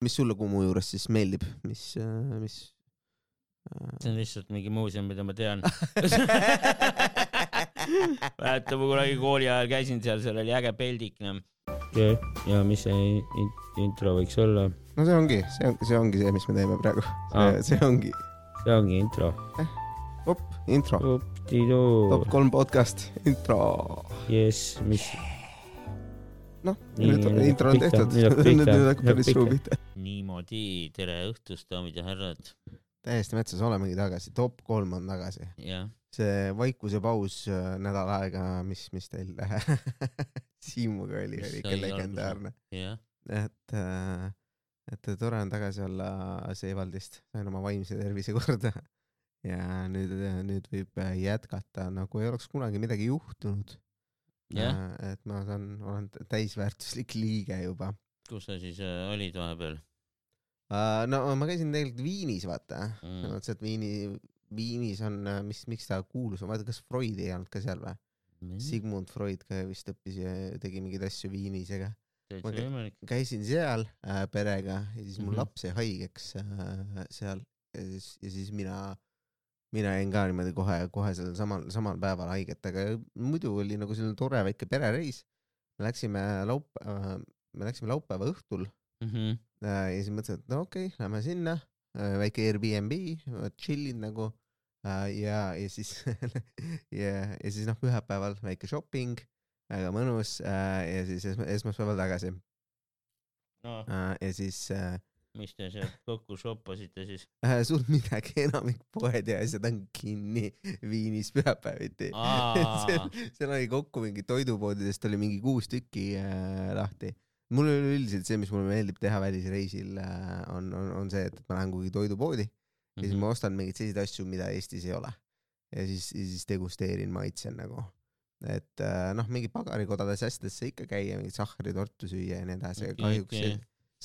mis sulle Kumu juures siis meeldib, mis, mis? see on lihtsalt mingi muuseum, mida ma tean. mäletan, ma kunagi kooli ajal käisin seal, seal oli äge peldik, noh. ja, ja mis see in- intro võiks olla? no see ongi, see on, see ongi see, mis me teeme praegu. See ongi, see ongi intro. op, intro, top, kolm podcast, intro. jess, mis, noh, nüüd intro on tehtud, nüüd hakkab nüüd hakkab päris suu pihta. niimoodi, tere õhtust, daamid ja härrad. täiesti metsas olemegi tagasi, top kolm on tagasi. see vaikuse paus äh, nädal aega, mis, mis teil Siimuga oli, oli ikka legendaarne. et, et tore on tagasi olla Seevaldist, sain oma vaimse tervise korda. ja nüüd, nüüd võib jätkata nagu ei oleks kunagi midagi juhtunud. jah, et ma saan, olen täisväärtuslik liige juba. kus sa siis äh, olid vahepeal no ma käisin tegelikult Viinis, vaata mm.? ma mõtlesin, et Viini, Viinis on, mis, miks ta kuulus on, vaata kas Freud ei olnud ka seal või? Sigmund Freud ka vist õppis ja tegi mingeid asju Viinis, aga ma käisin seal äh, perega ja siis mul Mhm. laps jäi haigeks äh, seal ja siis, ja siis mina, mina jäin ka niimoodi kohe, kohe sellel samal, samal päeval haiget, aga muidu oli nagu selline tore väike perereis. me läksime laup- äh,, me läksime laupäeva õhtul Mhm. äh, ja siis mõtlesin, et no okei okay,, lähme sinna äh,, väike Airbnb, chill'in nagu ja, ja siis ja, ja siis noh, pühapäeval väike shopping, väga mõnus ja siis esma- esmaspäeval tagasi no ja siis äh, mis te sealt kokku shoppasite siis? äh, suurt midagi, enamik poed ja asjad on kinni Viinis pühapäeviti. seal, oli kokku mingi toidupoodidest oli mingi kuus tükki äh, lahti. mul üleüldiselt see, mis mulle meeldib teha välisreisil äh, on, on, on see, et ma lähen kuhugi toidupoodi ja Mhm. siis ma ostan mingeid selliseid asju, mida Eestis ei ole. ja siis, ja siis degusteerin, maitsen nagu. et äh, noh, mingi pagarikodades asjadesse ikka käia, mingeid sahhritortu süüa ja nii edasi, aga kahjuks okei.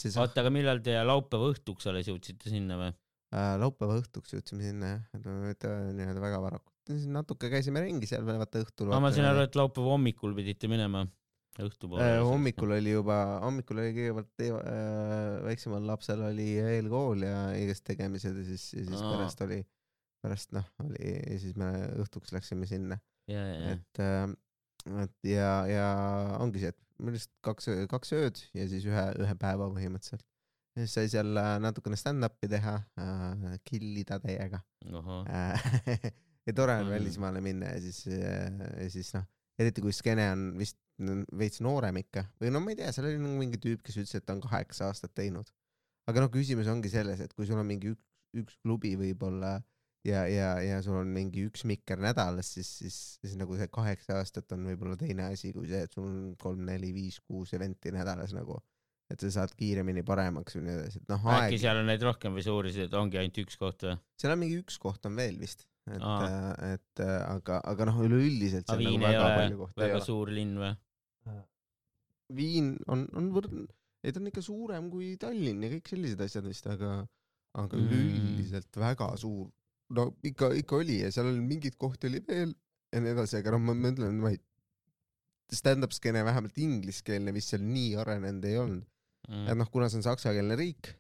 oota, aga millal te laupäeva õhtuks alles jõudsite sinna või? äh, laupäeva õhtuks jõudsime sinna jah, et äh, nii-öelda väga varakult, natuke käisime ringi seal veel vaata õhtul. ma sain aru, et laupäeva hommikul pidite minema õhtupoole äh,. hommikul oli juba, hommikul oli kõigepealt äh, väiksemal lapsel oli eelkool ja igast tegemised ja siis, ja siis Aa. pärast oli, pärast noh, oli ja siis me õhtuks läksime sinna, et äh, et ja, ja ongi see, et mul lihtsalt kaks, kaks ööd ja siis ühe, ühe päeva põhimõtteliselt. ja siis sai seal äh, natukene stand-up'i teha äh,, kill ida täiega ahah, Äh, ja tore on Mm. välismaale minna ja siis, ja siis noh, eriti kui skeene on vist veits noorem ikka või no ma ei tea, seal oli nagu mingi tüüp, kes ütles, et ta on kaheksa aastat teinud. aga noh, küsimus ongi selles, et kui sul on mingi üks, üks klubi võib-olla ja, ja, ja sul on mingi üks mikker nädalas, siis, siis, siis nagu see kaheksa aastat on võib-olla teine asi kui see, et sul on kolm, neli, viis, kuus event'i nädalas nagu. et sa saad kiiremini paremaks või nii edasi, et noh, äkki aeg, seal on neid rohkem või sa uurisid, et ongi ainult üks koht või? seal on mingi üks koht on veel vist, et Aa., et äh, aga, aga noh, üleüldiselt seal Viin nagu ei väga ole palju kohti ei väga suur linn või? Viin on, on võrd-, ei ta on ikka suurem kui Tallinn ja kõik sellised asjad vist, aga, aga Mm. üleüldiselt väga suur. No ikka, ikka oli ja seal oli mingeid kohti oli veel ja nii edasi, aga noh, ma mõtlen, ma ei, stand-up skeene vähemalt ingliskeelne vist seal nii arenenud ei olnud. Mm. et noh, kuna see on saksakeelne riik,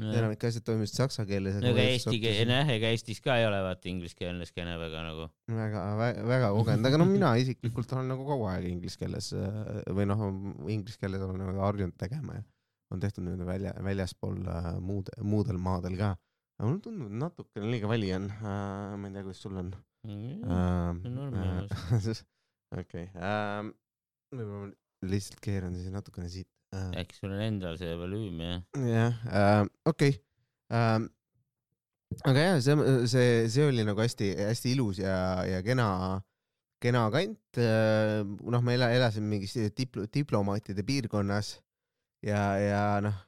enamik asjad toimusid saksa keeles. no aga eesti keel, jah, ega Eestis ka ei ole vaata ingliskeelne skeene väga nagu. väga, väga kogenud, aga no mina isiklikult olen nagu kaua aega inglise keeles äh, või noh, inglise keeles olen nagu harjunud tegema ja on tehtud nüüd välja, väljaspool äh, muud, muudel maadel ka. Aga mulle tundub, et natukene liiga vali on äh,, ma ei tea, kuidas sul on Mm. okei, võib-olla ma lihtsalt keeran siis natukene siit äh,. äkki sul on endal see volüüm jah? jah äh,, okei ähm,. aga jah, see, see, see oli nagu hästi-hästi ilus ja, ja kena, kena kant noh, me ela- elasime mingis diplo-, diplomaatide piirkonnas ja, ja noh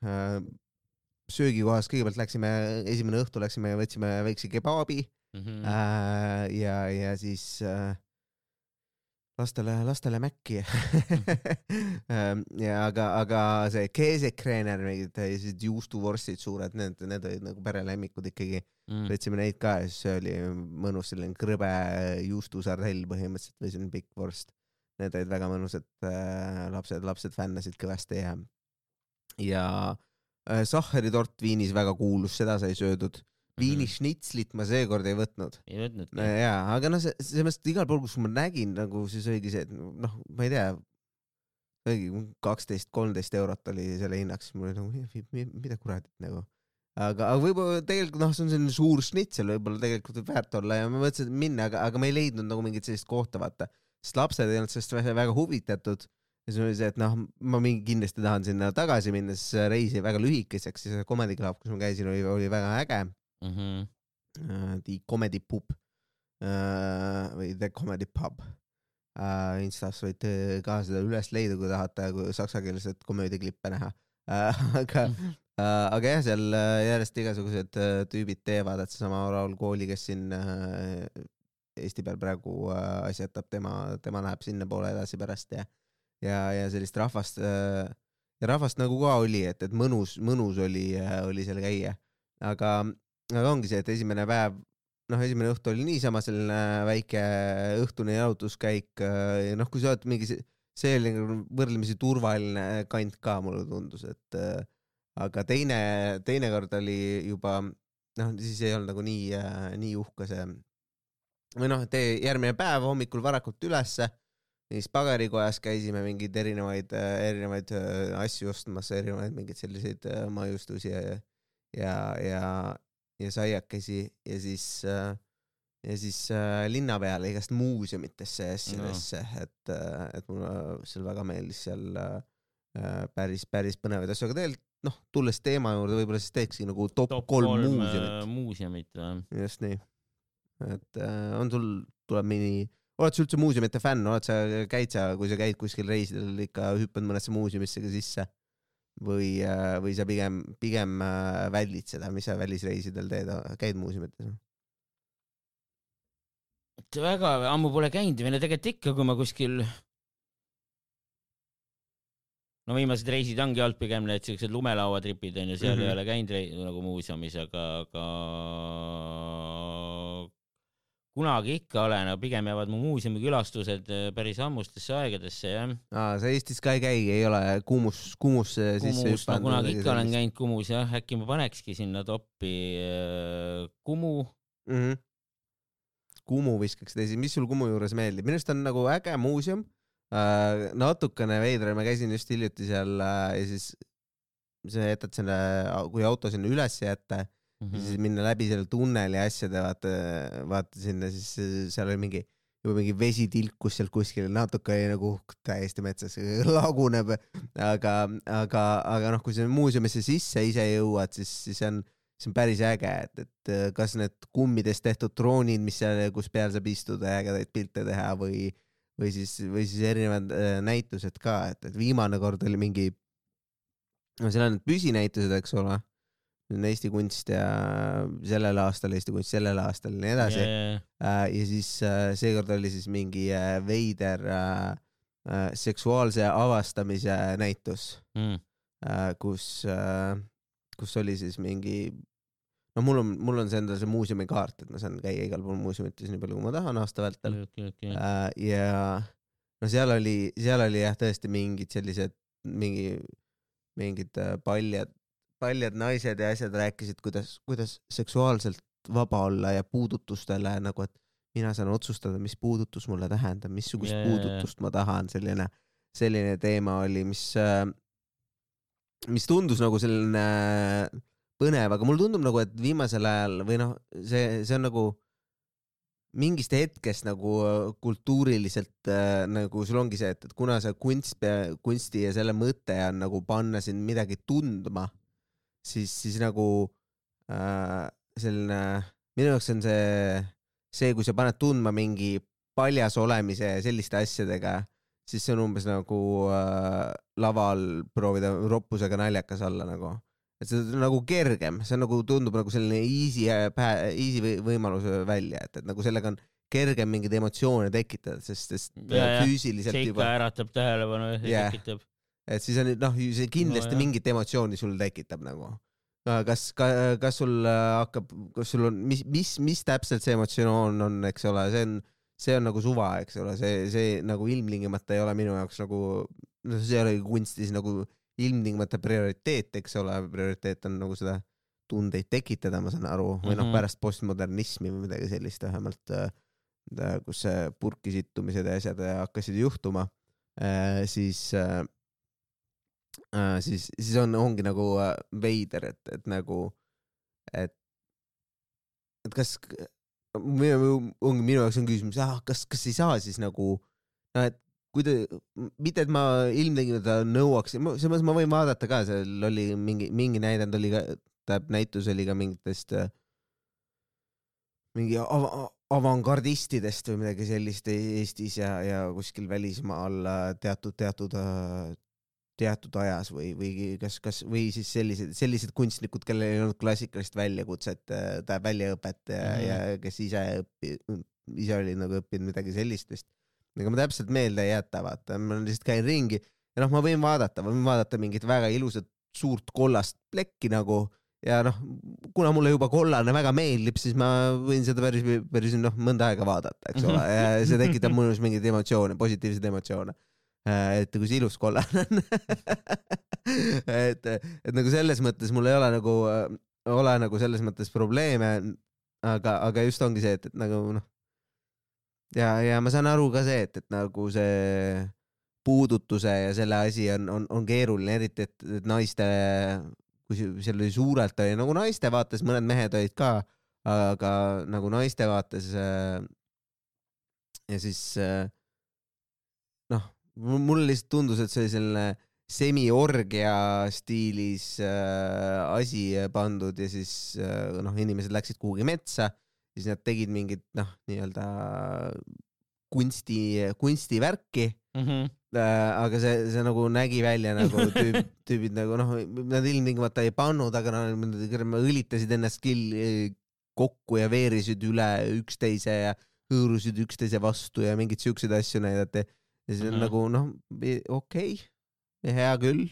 söögikohas kõigepealt läksime, esimene õhtu läksime ja võtsime väikse kebabi Mhm. äh, ja, ja siis äh, lastele, lastele mäkki Ähm, ja aga, aga see keesekreener, mingid sellised juustuvorstid suured, need, need olid nagu perelemmikud ikkagi. Mm. võtsime neid ka ja siis oli mõnus selline krõbe juustusardell põhimõtteliselt või selline pikk vorst. Need olid väga mõnusad äh, lapsed, lapsed fännasid kõvasti ja, ja äh, sahheritort Viinis väga kuulus, seda sai söödud. Viini šnitslit ma seekord ei võtnud. ei võtnud. jaa, aga noh, see, selles mõttes, et igal pool, kus ma nägin nagu siis oligi see, et noh, ma ei tea, kaksteist, kolmteist eurot oli selle hinnaks, mul oli nagu mi- mi- mida kuradit nagu. aga, aga võib-olla tegelikult noh, see on selline suur šnitsel, võib-olla tegelikult võib väärt olla ja ma mõtlesin et minna, aga, aga ma ei leidnud nagu mingit sellist kohta, vaata. sest lapsed ei olnud sellest väga huvitatud. Ja siis oli see, et noh, ma mingi kindlasti tahan sinna tagasi minna, sest see reis jäi väga lühikeseks ja see Comedy Club, kus ma käisin, oli, oli väga äge Mhm. uh, The Comedy Pub uh, või The Comedy Pub uh,. Instas võite ka seda üles leida, kui tahate kui saksakeelset komöödiaklippe näha uh. aga uh,, aga jah, seal järjest igasugused uh, tüübid teevad, et seesama Raul Kooli, kes siin uh, Eesti peal praegu uh, asjatab, tema, tema läheb sinnapoole edasi pärast ja, ja, ja sellist rahvast ja rahvast nagu ka oli, et, et mõnus, mõnus oli uh,, oli seal käia, aga aga ongi see, et esimene päev, noh, esimene õhtu oli niisama selline väike õhtune jalutuskäik ja noh, kui sa oled mingi, see oli nagu võrdlemisi turvaline kant ka, mulle tundus, et äh, aga teine, teine kord oli juba noh, siis ei olnud nagu nii, nii uhke see. Või noh, et järgmine päev hommikul varakult ülesse, siis pagarikojas käisime mingeid erinevaid, erinevaid äh, asju ostmas, erinevaid mingeid selliseid äh, maiustusi ja, ja, ja, ja saiakesi ja siis äh, ja siis äh, linna peale igast muuseumitesse ja asjadesse no., et, et mulle seal väga meeldis seal äh, päris, päris põnevaid asju, aga tegelikult noh, tulles teema juurde, võib-olla siis teekski nagu top, top kolm, kolm muuseumit. muuseumit või? just nii. et äh, on sul, tuleb mingi, oled sa üldse muuseumite fänn, oled sa, käid sa, kui sa käid kuskil reisidel ikka hüppad mõnesse muuseumisse ka sisse? või, või sa pigem, pigem äh, väldid seda, mis sa välisreisidel teed, käid muuseumites? väga ammu pole käinud või no tegelikult ikka, kui ma kuskil no viimased reisid ongi olnud pigem need siuksed lumelauatripid onju, seal mm -hmm. ei ole käinud nagu muuseumis, aga, aga kunagi ikka olen, aga pigem jäävad mu muuseumikülastused äh, päris ammustesse aegadesse jah. aa, sa Eestis ka ei käi, ei ole Kumus, Kumusse sisse Kumus, ma kunagi ikka olen käinud Kumus jah, äkki ma panekski sinna toppi äh, Kumu mm. -hmm. Kumu viskaks teisi, mis sul Kumu juures meeldib, minu arust on nagu äge muuseum äh,. natukene veider, ma käisin just hiljuti seal äh, ja siis sa jätad selle, kui auto sinna üles jätta mm, -hmm. siis minna läbi selle tunneli asjade, vaata, vaata sinna, siis seal oli mingi, juba mingi vesi tilkus sealt kuskil, natuke oli nagu täiesti metsas, laguneb, aga, aga, aga noh, kui sa muuseumisse sisse ise jõuad, siis, siis on see on päris äge, et, et kas need kummidest tehtud droonid, mis seal, kus peal saab istuda ja ägedaid pilte teha või, või siis, või siis erinevad äh, näitused ka, et, et viimane kord oli mingi, no seal on need püsinäitused, eks ole, Eesti kunst ja sellel aastal Eesti kunst, sellel aastal ja nii edasi yeah.. ja siis äh, seekord oli siis mingi äh, veider äh, äh, seksuaalse avastamise näitus mm., äh, kus äh, kus oli siis mingi, no mul on, mul on see endal see muuseumikaart, et ma saan käia igal pool muuseumites nii palju, kui ma tahan aasta vältel okay,. Okay. Äh, ja no seal oli, seal oli jah, tõesti mingid sellised, mingi, mingid äh, paljad, paljad naised ja asjad rääkisid, kuidas, kuidas seksuaalselt vaba olla ja puudutustele nagu, et mina saan otsustada, mis puudutus mulle tähendab, missugust yeah, puudutust ma tahan, selline, selline teema oli, mis äh, mis tundus nagu selline põnev, aga mulle tundub nagu, et viimasel ajal või noh, see, see on nagu mingist hetkest nagu äh, kultuuriliselt äh, nagu sul ongi see, et, et kuna see kunst, kunsti ja selle mõte on nagu panna sind midagi tundma, siis, siis nagu äh, selline, minu jaoks on see, see, kui sa paned tundma mingi paljas olemise ja selliste asjadega, siis see on umbes nagu äh, laval proovida roppusega naljakas olla nagu. et see on nagu kergem, see on nagu tundub nagu selline easy, easy või- võimalus välja, et, et nagu sellega on kergem mingeid emotsioone tekitada, sest, sest Ja, ja. füüsiliselt see ikka juba, äratab tähelepanu ja Jah. tekitab. Et siis on noh, see kindlasti No no, jah. mingit emotsiooni sul tekitab nagu. kas, kas sul äh, hakkab, kas sul on, mis, mis, mis täpselt see emotsioon on, eks ole, see on, see on nagu suva, eks ole, see, see nagu ilmtingimata ei ole minu jaoks nagu, noh, see ei ole kunstis nagu ilmtingimata prioriteet, eks ole, prioriteet on nagu seda tundeid tekitada, ma saan aru, või noh Mhm., pärast postmodernismi või midagi sellist vähemalt, kus see purki sittumised ja asjad äh, hakkasid juhtuma, siis, siis, siis on, ongi nagu äh, veider, et, et nagu, et, et kas, minu, ongi minu jaoks on küsimus, ah, kas, kas ei saa siis nagu, noh, et kui te, mitte et ma ilmtingimata nõuaks, selles mõttes ma võin vaadata ka, seal oli mingi, mingi näidend oli ka, tähendab näitus oli ka mingitest äh, mingi av avangardistidest või midagi sellist Eestis ja, ja kuskil välismaal äh, teatud, teatud, teatud ajas või, või kas, kas või siis sellised, sellised kunstnikud, kellel ei olnud klassikalist väljakutset, tähendab väljaõpet ja mm. -hmm. ja kes ise õpi-, ise olid nagu õppinud midagi sellist vist. ega ma täpselt meelde ei jäta, vaata, ma lihtsalt käin ringi ja noh, ma võin vaadata, ma võin vaadata mingit väga ilusat suurt kollast plekki nagu ja noh, kuna mulle juba kollane väga meeldib, siis ma võin seda päris, päris noh, mõnda aega vaadata, eks ole, ja see tekitab minus mingeid emotsioone, positiivseid emotsioone. Et kui see ilus kollane on. et, et nagu selles mõttes mul ei ole nagu, ole nagu selles mõttes probleeme, aga, aga just ongi see, et, et nagu noh, ja, ja ma saan aru ka see, et, et nagu see puudutuse ja selle asi on, on, on keeruline, eriti et, et naiste, kui seal oli suurelt oli nagu naiste vaates, mõned mehed olid ka, aga nagu naiste vaates äh, ja siis äh, mulle lihtsalt tundus, et see oli selline semiorgia stiilis äh, asi pandud ja siis äh, noh, inimesed läksid kuhugi metsa, siis nad tegid mingit noh, nii-öelda kunsti, kunstivärki Mhm. Äh, aga see, see nagu nägi välja nagu tüüp, tüübid nagu noh, nad ilmtingimata ei pannud, aga nad õlitasid ennast kill- kokku ja veerisid üle üksteise ja hõõrusid üksteise vastu ja mingeid siukseid asju näidati. Ja siis on Mhm. nagu noh, okei okay,, hea küll.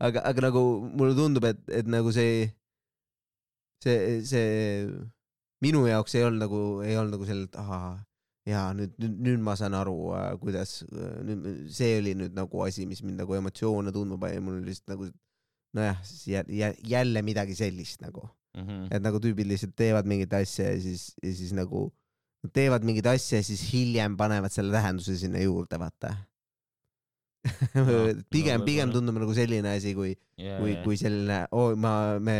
aga, aga nagu mulle tundub, et, et nagu see, see, see minu jaoks ei olnud nagu, ei olnud nagu sellelt, ahah jaa, nüüd, nüüd, nüüd ma saan aru, kuidas, nüüd see oli nüüd nagu asi, mis mind nagu emotsioone tundma pani, mul oli lihtsalt nagu nojah, siis jä- jä- jälle midagi sellist nagu, Mhm. et nagu tüübid lihtsalt teevad mingit asja ja siis, ja siis nagu nad teevad mingit asja ja siis hiljem panevad selle tähenduse sinna juurde, vaata. pigem, no pigem tundub nagu selline asi, kui, kui, kui selline, oo, ma, me,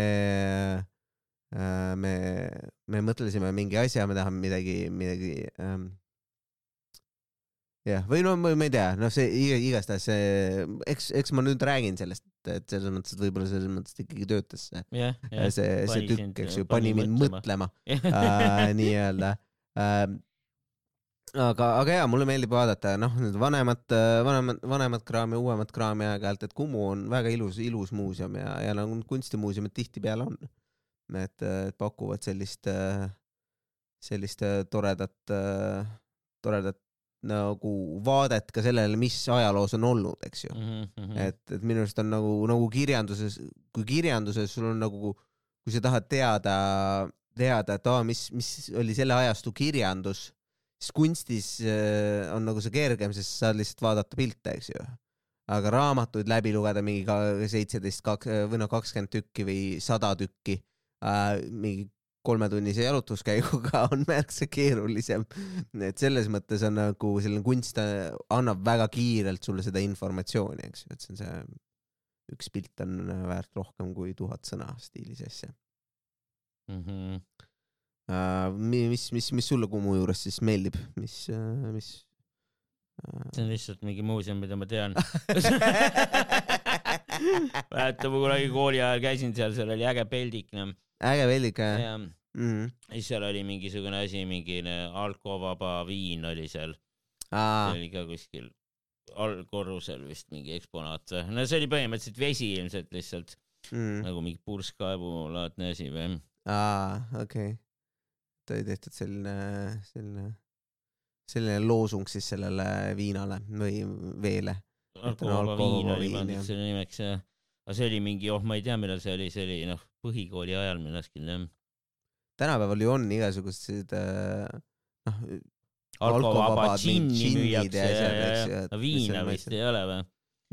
me, me mõtlesime mingi asja, me tahame midagi, midagi ähm,. jah, või no ma, ma ei tea, noh, see iga- igastahes see, eks, eks ma nüüd räägin sellest, et selles mõttes, et võib-olla selles mõttes ikkagi töötas see, jah, see, see pani tükk, eks ju, pani mind mõtlema. mõtlema äh, nii-öelda ähm,. aga, aga jaa, mulle meeldib vaadata, noh, need vanemad, vanemad, vanemat kraami, uuemat kraami aeg-ajalt, et Kumu on väga ilus, ilus muuseum ja, ja nagu kunstimuuseumid tihtipeale on. et, et pakuvad sellist, sellist äh, toredat, toredat nagu vaadet ka sellele, mis ajaloos on olnud, eks ju. Mhm, et, et minu arust on nagu, nagu kirjanduses, kui kirjanduses sul on nagu, kui sa tahad teada, teada, et aa, mis, mis oli selle ajastu kirjandus, siis kunstis äh, on nagu see kergem, sest sa saad lihtsalt vaadata pilte, eks ju. aga raamatuid läbi lugeda mingi seitseteist, kaks või noh, kakskümmend tükki või sada tükki äh, mingi kolmetunnise jalutuskäiguga on märksa keerulisem. et selles mõttes on nagu selline kunst äh, annab väga kiirelt sulle seda informatsiooni, eks ju, et see on see, üks pilt on väärt rohkem kui tuhat sõna stiilis asja mhm. uh,. mis, mis, mis sulle Kumu juures siis meeldib, mis uh,, mis uh... see on lihtsalt mingi muuseum, mida ma tean. mäletan, ma kunagi kooli ajal käisin seal, seal oli äge peldik, noh. äge vellik äh? ja mm.. siis seal oli mingisugune asi, mingi alkovaba viin oli seal, Aa, see oli ka kuskil allkorrusel vist mingi eksponaat või, no see oli põhimõtteliselt vesi ilmselt lihtsalt mm. nagu mingi purskkaevulaadne asi või. aa, okei okay.. et oli tehtud selline, selline, selline loosung siis sellele viinale või veele. alkovaba alkovaba viin oli pandud jah. selle nimeks ja, aga see oli mingi, oh ma ei tea, millal see oli, see oli noh, põhikooli ajal millalgi jah. tänapäeval ju on igasugused äh, noh, alkovaba Alkovabad džinni müüakse ja ja, ja, ja mis viina vist ei ole või?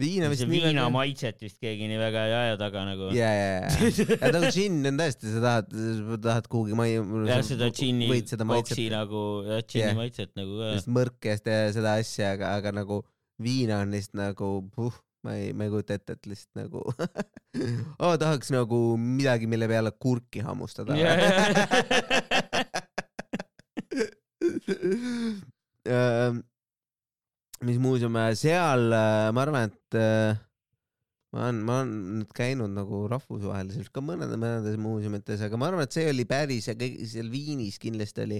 Viina vist see viina maitset vist keegi nii väga ei aja taga nagu. ja, ja, ja, nagu džinn on tõesti, sa tahad, tahad kuhugi mai-. jah, seda džinni boksi, nagu, jah, džinni Jah. maitset nagu ka. just mõrk ja seda- asja, aga, aga nagu viina on lihtsalt nagu puh, ma ei, ma ei kujuta ette, et lihtsalt nagu oh, tahaks nagu midagi, mille peale kurki hammustada. Äh, mis muuseum, seal äh, ma arvan, et äh, ma olen, ma olen nüüd käinud nagu rahvusvaheliselt ka mõnede, mõnedes muuseumites, aga ma arvan, et see oli päris ja kõik seal Viinis kindlasti oli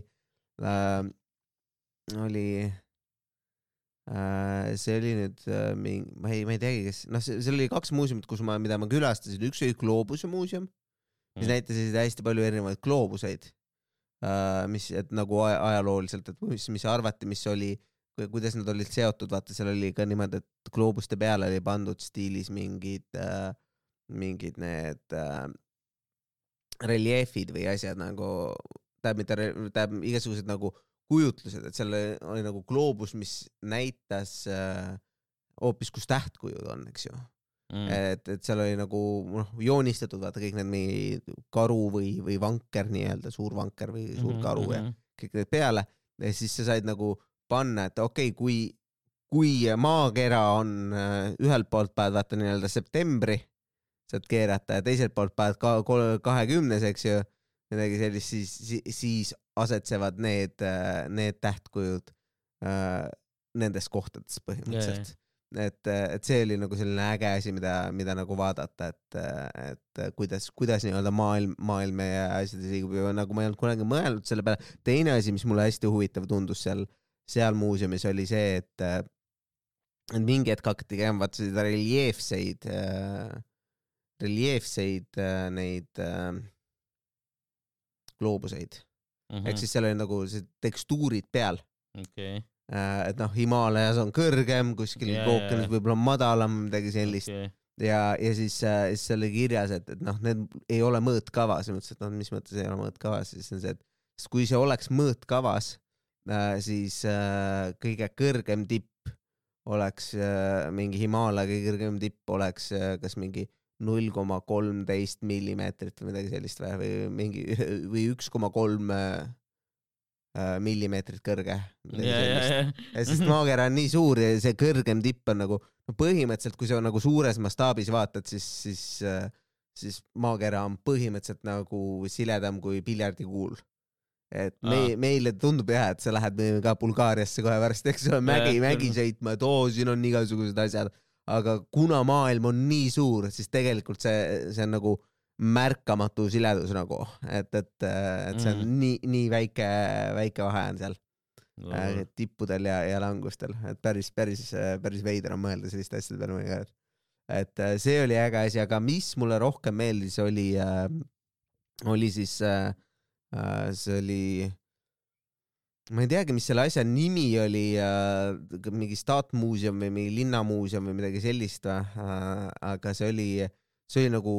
äh,, oli äh,, see oli nüüd äh, mingi, ma ei, ma ei teagi, kes, noh, seal oli kaks muuseumit, kus ma, mida ma külastasin, üks oli Gloobuse muuseum, mis Mm. näitasid hästi palju erinevaid gloobuseid äh,, mis, et nagu aja- ajalooliselt, et mis, mis arvati, mis oli, kuidas nad olid seotud, vaata, seal oli ka niimoodi, et gloobuste peale oli pandud stiilis mingid äh,, mingid need äh, reljeefid või asjad nagu, tähendab mitte, tähendab igasugused nagu kujutlused, et seal oli nagu gloobus, mis näitas äh, hoopis, kus tähtkujud on, eks ju Mm. et, et seal oli nagu noh, joonistatud vaata kõik need mingi karu või, või vanker nii-öelda, suur vanker või suur Mhm, karu ja mhm. kõik need peale ja siis sa said nagu panna, et okei okay,, kui, kui maakera on äh, ühelt poolt paned vaata nii-öelda septembri, saad keerata ja teiselt poolt paned ka kahekümnes, eks ju, midagi sellist, siis, siis, asetsevad need, need tähtkujud äh, nendes kohtades põhimõtteliselt et, et see oli nagu selline äge asi, mida, mida nagu vaadata, et, et kuidas, kuidas nii-öelda maailm, maailm meie asjades liigub ja nagu ma ei olnud kunagi mõelnud selle peale. teine asi, mis mulle hästi huvitav tundus seal, seal muuseumis oli see, et, et mingi hetk hakati käima vaata seda reljeefseid äh,, reljeefseid äh, neid äh, gloobuseid Mhm. ehk siis seal oli nagu see tekstuurid peal. Okei, Äh, et noh, Himaalajas on kõrgem, kuskil Jaa, ookeanis jaa. võib-olla madalam, midagi sellist. Okei, ja, ja siis, siis seal oli kirjas, et, et noh, need ei ole mõõtkavas, ma mõtlesin, et noh, mis mõttes ei ole mõõtkavas, siis on see, et sest kui see oleks mõõtkavas, siis äh, kõige kõrgem tipp oleks äh, mingi Himaalaja kõige kõrgem tipp oleks äh, kas mingi null koma kolmteist millimeetrit või midagi sellist või, või mingi või üks koma kolm äh, millimeetrit kõrge. sest maakera on nii suur ja see kõrgem tipp on nagu, no põhimõtteliselt, kui sa nagu suures mastaabis vaatad, siis, siis, siis maakera on põhimõtteliselt nagu siledam kui piljardikuul. Et me meile tundub jah, et sa lähed ka Bulgaariasse kohe varsti, eks ole, mägi, mägi sõitma, et oo, siin on igasugused asjad, aga kuna maailm on nii suur, siis tegelikult see, see on nagu märkamatu siledus nagu, et, et, et see on Mhm. nii, nii väike, väike vahe on seal äh, tippudel ja, ja langustel, et päris, päris, päris veider on mõelda selliste asjade peale mõnikord. et äh, see oli äge asi, aga mis mulle rohkem meeldis, oli äh,, oli siis äh, see oli, ma ei teagi, mis selle asja nimi oli äh,, mingi staatmuuseum või mingi linnamuuseum või midagi sellist äh,, aga see oli, see oli nagu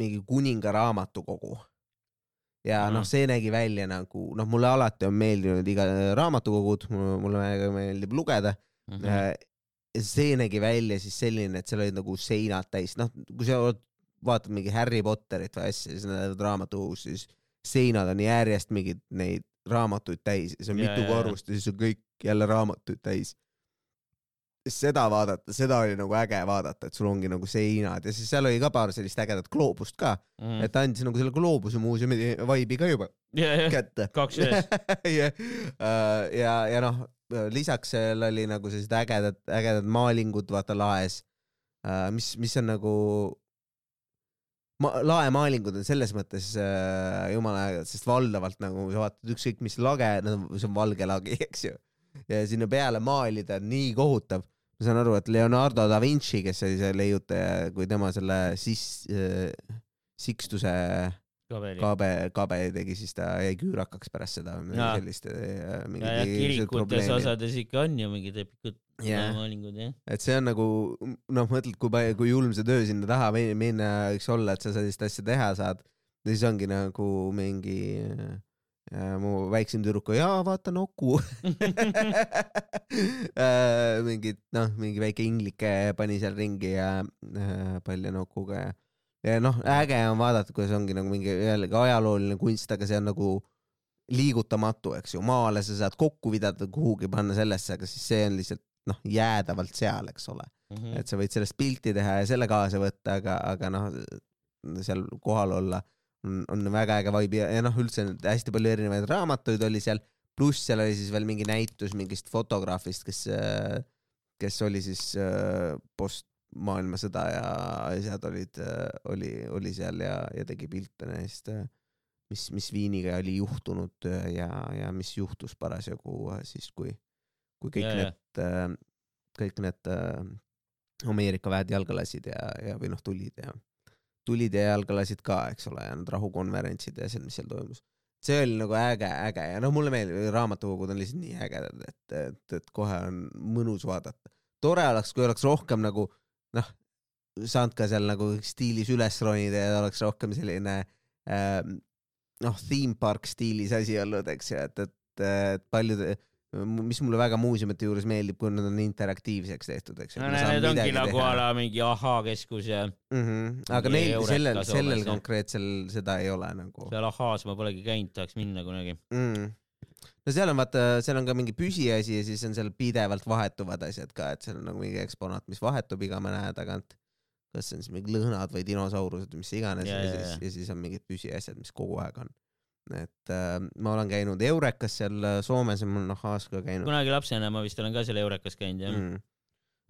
mingi kuninga raamatukogu ja noh, see nägi välja nagu noh, mulle alati on meeldinud iga raamatukogud, mulle väga meeldib lugeda. Mm. see nägi välja siis selline, et seal olid nagu seinad täis, noh, kui sa vaatad mingi Harry Potterit või asja, siis näed raamatukogus, siis seinad on järjest mingeid neid raamatuid täis ja see on Ja, mitu korrust ja siis on kõik jälle raamatuid täis. seda vaadata, seda oli nagu äge vaadata, et sul ongi nagu seinad ja siis seal oli ka paar sellist ägedat gloobust ka, Mhm. et andis nagu selle gloobuse muuseumi vibe'i ka juba ja, ja, kätte. kaks ühes. ja, ja, ja noh, lisaks seal oli nagu sellised ägedad, ägedad maalingud, vaata laes, mis, mis on nagu ma-, laemaalingud on selles mõttes äh, jumala ägedad, sest valdavalt nagu sa vaatad ükskõik mis lage, see on valge lagi, eks ju. ja sinna peale maalida on nii kohutav. ma saan aru, et Leonardo da Vinci, kes oli see leiutaja, kui tema selle sis- äh,, Sixtuse kabeli. kabe, kabe tegi, siis ta jäi küürakaks pärast seda sellist. ja, ja kirikutes osades ikka on ju mingid epikud Jah. maalingud jah. et see on nagu noh, mõtled, kui palju, kui julm see töö sinna taha mi- minna võiks olla, et sa sellist asja teha saad. ja siis ongi nagu mingi ja mu väiksem tüdruk, jaa, vaata Nuku Äh, mingid noh, mingi väike inglike pani seal ringi ja äh, palja Nukuga ja ja noh, äge on vaadata, kuidas ongi nagu mingi jällegi ajalooline kunst, aga see on nagu liigutamatu, eks ju, maale sa saad kokku vidada kuhugi panna sellesse, aga siis see on lihtsalt noh, jäädavalt seal, eks ole. Mhm. et sa võid sellest pilti teha ja selle kaasa võtta, aga, aga noh, seal kohal olla on, on väga äge vibe ja, ja noh, üldse hästi palju erinevaid raamatuid oli seal, pluss seal oli siis veel mingi näitus mingist fotograafist, kes, kes oli siis äh, post maailmasõda ja asjad olid, oli, oli seal ja, ja tegi pilte neist, mis, mis Viiniga oli juhtunud ja, ja mis juhtus parasjagu äh, siis, kui, kui kõik Ja, need, kõik need äh, Ameerika väed jalga lasid ja, ja või noh, tulid ja tulid ja jalga lasid ka, eks ole, ja need rahukonverentsid ja see, mis seal toimus. see oli nagu äge, äge ja no mulle meeldib, raamatukogud on lihtsalt nii ägedad, et, et, et kohe on mõnus vaadata. tore oleks, kui oleks rohkem nagu noh, saanud ka seal nagu stiilis üles ronida ja oleks rohkem selline ähm, noh, theme park stiilis asi olnud, eks ju, et, et, et paljud, mis mulle väga muuseumite juures meeldib, kui nad on interaktiivseks tehtud, eks ju. no need ongi nagu a la mingi ahaa-keskus ja mm. -hmm. aga neil sellel, sellel konkreetsel seda ei ole nagu seal ahaas ma polegi käinud, tahaks minna kunagi. mm.. No seal on vaata, seal on ka mingi püsiasi ja siis on seal pidevalt vahetuvad asjad ka, et seal on nagu mingi eksponaat, mis vahetub iga mõne aja tagant. kas see on siis mingi lõhnad või dinosaurused mis iganes ja, Ja, ja, ja, siis ja., siis on mingid püsiasjad, mis kogu aeg on. et äh, ma olen käinud Eurekas seal äh, Soomes ja ma olen Ahhaas ka käinud kunagi lapsena ma vist olen ka seal Eurekas käinud jah mm..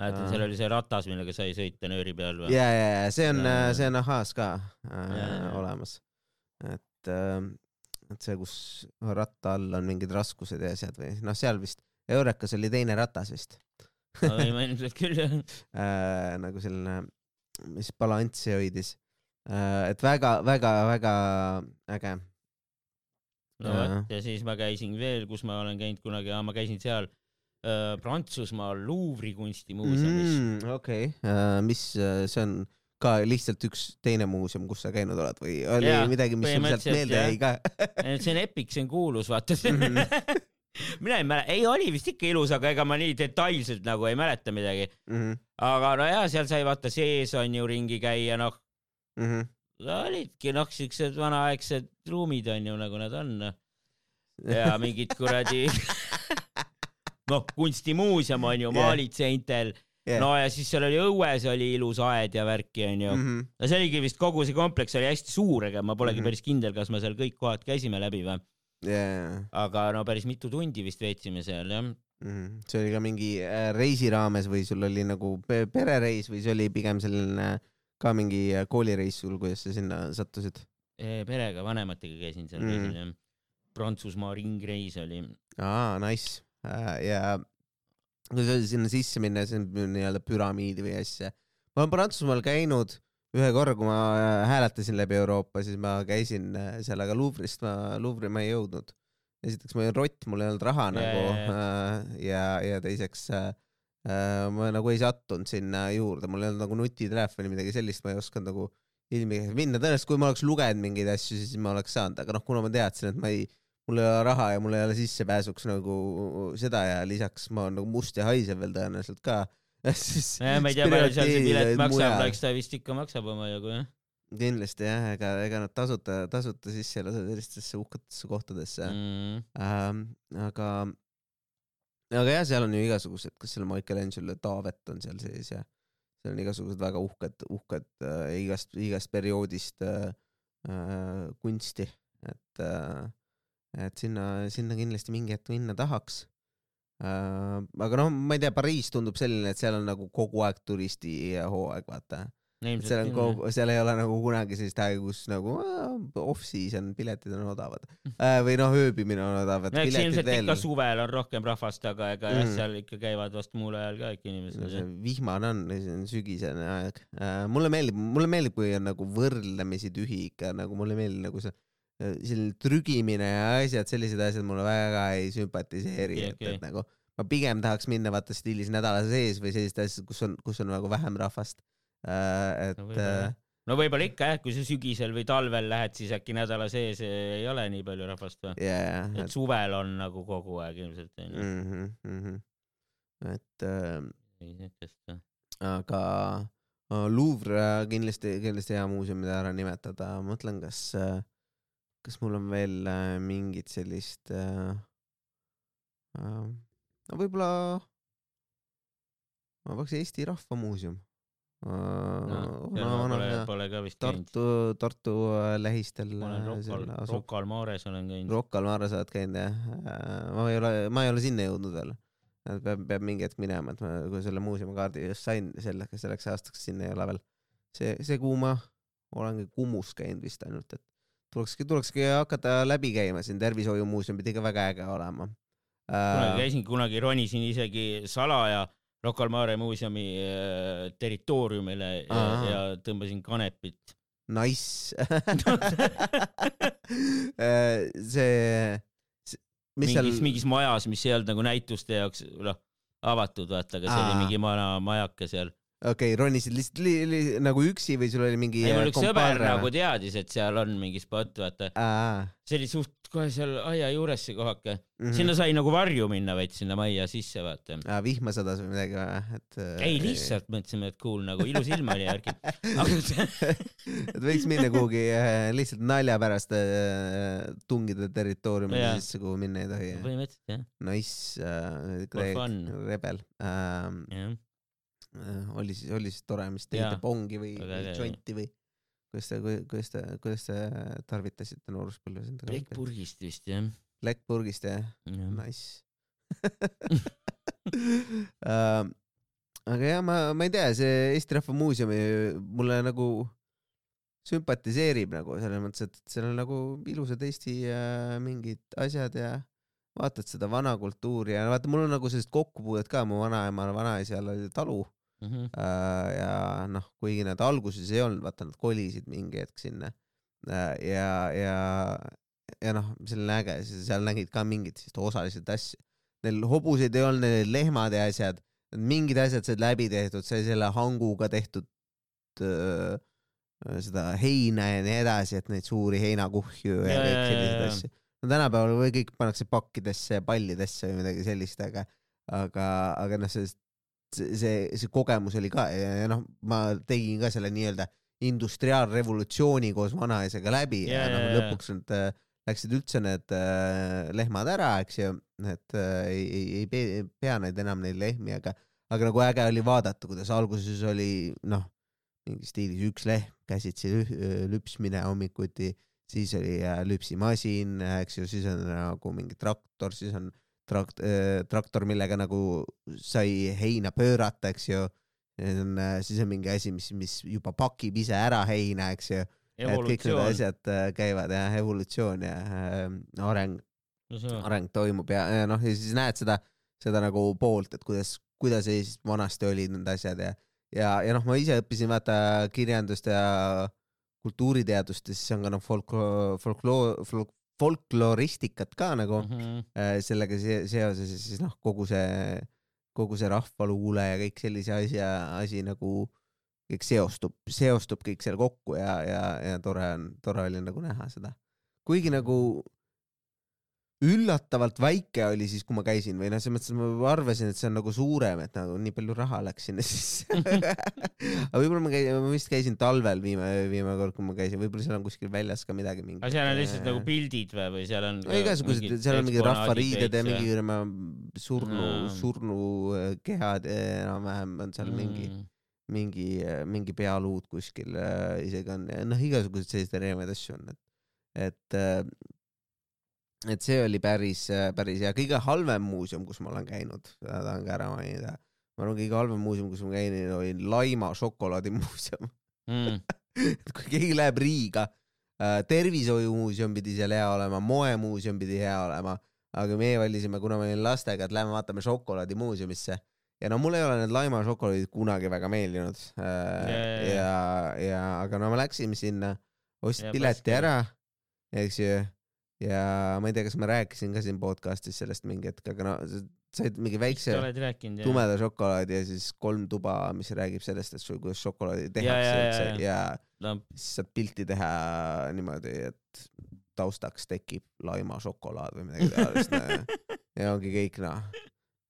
mäletan, Aa. seal oli see ratas, millega sai sõita nööri peal või? ja, ja, ja see on ja. see on Ahhaas ka äh, ja, ja. olemas. et äh,, et see, kus ratta all on mingid raskused ja asjad või noh, seal vist Eurekas oli teine ratas vist võin ilmselt küll jah. äh, nagu selline, mis balanssi hoidis äh,. et väga-väga-väga äge. no Jaa. vot ja siis ma käisin veel, kus ma olen käinud kunagi, ma käisin seal äh, Prantsusmaal Louvre'i kunstimuuseumis mm.. okei okay. uh,, mis uh, see on ka lihtsalt üks teine muuseum, kus sa käinud oled või oli Jaa, midagi, mis sul sealt meelde jäi ka see on Epic, see on kuulus, vaata Mhm. mina ei mäleta, ei oli vist ikka ilus, aga ega ma nii detailselt nagu ei mäleta midagi. mm? -hmm. aga no ja seal sai vaata sees on ju ringi käia, noh, Mm -hmm. olidki noh, siuksed vanaaegsed ruumid on ju nagu nad on. ja mingid kuradi noh, kunstimuuseum on ju Jah. maalid seintel Yeah. no ja siis seal oli õues oli ilus aed ja värki onju Mm -hmm. no see oligi vist kogu see kompleks oli hästi suur, ega ma polegi Mhm. päris kindel, kas me seal kõik kohad käisime läbi või, yeah. aga no päris mitu tundi vist veetsime seal jah. mm. -hmm. see oli ka mingi äh, reisi raames või sul oli nagu pe perereis või see oli pigem selline ka mingi äh, koolireis sul, kuidas sa sinna sattusid? perega, vanematega käisin seal Mhm. käisin jah. Prantsusmaa ringreis oli. aa, nice äh, ja kui sa sinna sisse minna, see on nii-öelda püramiidi või asja. ma olen Prantsusmaal käinud ühe korra, kui ma äh, hääletasin läbi Euroopa, siis ma käisin äh, seal, aga Louvre'ist ma, Louvre'i ma ei jõudnud. esiteks ma olin rott, mul ei olnud raha Ja, nagu ja, äh, ja, ja teiseks äh, ma nagu ei sattunud sinna juurde, mul ei olnud nagu nutitelefoni, midagi sellist, ma ei osanud nagu ilmi minna, tõenäoliselt kui ma oleks lugenud mingeid asju, siis ma oleks saanud, aga noh, kuna ma teadsin, et ma ei mul ei ole raha ja mul ei ole sissepääsuks nagu seda ja lisaks ma olen nagu must ja haisev veel tõenäoliselt ka. siis ma ei tea, palju seal see pilet maksab, eks ta vist ikka maksab omajagu jah. kindlasti jah, ega, ega nad tasuta, tasuta sisse ei lase sellistesse uhketesse kohtadesse mm.. Ähm, aga, aga jah, seal on ju igasugused, kas seal Michelangelo Taavet on seal sees ja seal on igasugused väga uhked, uhked äh, igast, igast perioodist äh, äh, kunsti, et äh,, et sinna, sinna kindlasti mingi hetk minna tahaks äh,. aga noh, ma ei tea, Pariis tundub selline, et seal on nagu kogu aeg turistihooaeg, vaata. seal on kogu, seal ei ole nagu kunagi sellist aega, kus nagu off-season piletid on odavad äh, või noh, ööbimine on odav, no eks ilmselt veel ikka. suvel on rohkem rahvast, aga ega jah, Mhm. seal ikka käivad vast muul ajal ka ikka no inimesed see. vihmane on, see on sügisene aeg äh,. mulle meeldib, mulle meeldib, kui on nagu võrdlemisi tühi ikka nagu mulle meeldib nagu see selline trügimine ja asjad, sellised asjad mulle väga ei sümpatiseeri okay,, et, et nagu ma pigem tahaks minna vaata stiilis nädala sees või sellised asjad, kus on, kus on nagu vähem rahvast äh,. No et võib-olla, äh, no võib-olla ikka jah, kui sa sügisel või talvel lähed, siis äkki nädala sees ei ole nii palju rahvast või? jaa, et suvel on nagu kogu aeg ilmselt onju. mm. -hmm. et äh, niisugust, aga äh, Louvre kindlasti, kindlasti hea muuseum, mida ära nimetada, mõtlen, kas, kas mul on veel äh, mingit sellist äh,, äh, no võib-olla ma peaks Eesti Rahva Muuseum no, äh,. pole, pole ka vist käinud. Tartu, Tartu äh, lähistel ma olen äh, Rocca al. Rocca al Mares olen käinud. Rocca al Mare sa oled käinud jah? ma ei ole, ma ei ole sinna jõudnud veel. peab, peab mingi hetk minema, et ma, kui selle muuseumikaardi just sain selle, selleks aastaks sinna ei ole veel. see, see kuu ma olengi Kumus käinud vist ainult, et tulekski, tulekski hakata läbi käima, siin tervishoiumuuseum pidi ka väga äge olema kunagi äh,. käisin, kunagi ronisin isegi salaja Rocca al Mare muuseumi äh, territooriumile ja, ja tõmbasin kanepit. Nice Äh, see, see, mis seal mingis, mingis majas, mis ei olnud nagu näituste jaoks noh avatud, vaata, aga see Aa. oli mingi vana majake seal. Okei okay,, ronisid lihtsalt li, li, nagu üksi või sul oli mingi ei, mul äh, üks sõber nagu teadis, et seal on mingi spot, vaata. Aa, see oli suht kohe seal aia juures see kohake. mhm. sinna sai nagu varju minna veits sinna majja sisse, vaata. Aa, vihma sadas või midagi või, et äh, ei, lihtsalt mõtlesime, et cool nagu ilus ilm oli järgi. aga et võiks minna kuhugi äh, lihtsalt nalja pärast tungida territooriumile Jaa. sisse, kuhu minna ei tohi. põhimõtteliselt jah, Nice fun. rebel ähm,. jah. oli siis, oli siis tore, mis tegite pongi või džonti või kuidas te, kuidas te, kuidas te tarvitasite nooruspõlves enda plekkpurgist vist jah. Blackburgist jah? jah. Nice ähm,. aga jah, ma, ma ei tea, see Eesti Rahva Muuseumi mulle nagu sümpatiseerib nagu selles mõttes, et seal on nagu ilusad Eesti äh, mingid asjad ja vaatad seda vana kultuuri ja vaata, mul on nagu sellist kokkupuudet ka, mu vanaemal, vanaisal oli talu Mhm. äh, ja noh, kuigi nad alguses ei olnud, vaata nad kolisid mingi hetk sinna äh, ja, ja, ja noh, see oli äge, seal nägid ka mingit sellist osaliselt asju. Neil hobuseid ei olnud, neil olid lehmad ja asjad, mingid asjad said läbi tehtud, sai selle hanguga tehtud öö, seda heina ja nii edasi, et neid suuri heinakuhju ja, Ja, kõik selliseid asju. no tänapäeval või kõik pannakse pakkidesse ja pallidesse või midagi sellist, aga, aga, aga noh, sellest see, see, kogemus oli ka ja, noh, ma tegin ka selle nii-öelda industriaalrevolutsiooni koos vanaisaga läbi ja, Ja, noh lõpuks nad äh, läksid üldse need äh, lehmad ära, eks ju, et äh, ei, ei, ei pe- pea neid enam neid lehmi, aga, aga nagu äge oli vaadata, kuidas alguses oli noh, mingi stiilis üks lehm käsitsi lü- lüpsmine hommikuti, siis oli äh, lüpsimasin, eks ju, siis on nagu mingi traktor, siis on trakt-, traktor, millega nagu sai heina pöörata, eks ju. siis on mingi asi, mis, mis juba pakib ise ära heina, eks ju. et kõik need asjad äh, käivad jah, evolutsioon ja äh, areng, areng. toimub ja, ja noh, ja siis näed seda, seda nagu poolt, et kuidas, kuidas Eestis vanasti olid need asjad ja, ja, ja noh, ma ise õppisin vaata kirjandust ja kultuuriteadust ja siis on ka noh, folkloor, folkloor, folkloristikat ka nagu Mhm. äh, sellega se- seoses siis noh, kogu see, kogu see rahvaluule ja kõik sellise asja, asi nagu kõik seostub, seostub kõik seal kokku ja, ja, ja tore on, tore oli nagu näha seda. kuigi nagu üllatavalt väike oli siis, kui ma käisin või noh, selles mõttes, ma arvasin, et see on nagu suurem, et nagu nii palju raha läks sinna sisse. aga võib-olla ma käisin, ma vist käisin talvel viimane, viimane kord, kui ma käisin, võib-olla seal on kuskil väljas ka midagi mingi. aga seal on lihtsalt nagu pildid või, või seal on? igasugused, seal on mingid rahvariided ja äh, mingi ürma surnu Aa., surnukehad enam-vähem on seal mingi, mm.. mingi, mingi pealuud kuskil äh, isegi on noh, igasuguseid selliseid erinevaid asju on, et, et, et see oli päris, päris hea, kõige halvem muuseum, kus ma olen käinud, tahan ka ära mainida. ma arvan, kõige halvem muuseum, kus ma käisin, oli Laima šokolaadimuuseum. Mm. kui keegi läheb Riiga äh,, tervishoiumuuseum pidi seal hea olema, moemuuseum pidi hea olema, aga meie valisime, kuna ma olin lastega, et lähme vaatame šokolaadimuuseumisse. Ja no mulle ei ole need Laima šokolaadid kunagi väga meeldinud. Äh, Ja, ja, aga no me läksime sinna, ostsid pileti ära, eks ju, ja ma ei tea, kas ma rääkisin ka siin podcast'is sellest mingi hetk, aga no sa said mingi väikse tumeda šokolaadi ja siis kolm tuba, mis räägib sellest, et sul- kuidas šokolaadi tehakse ja, üldse ja. ja lamp, siis saad pilti teha niimoodi, et taustaks tekib laima šokolaad või midagi taolist noh. ja ongi kõik noh.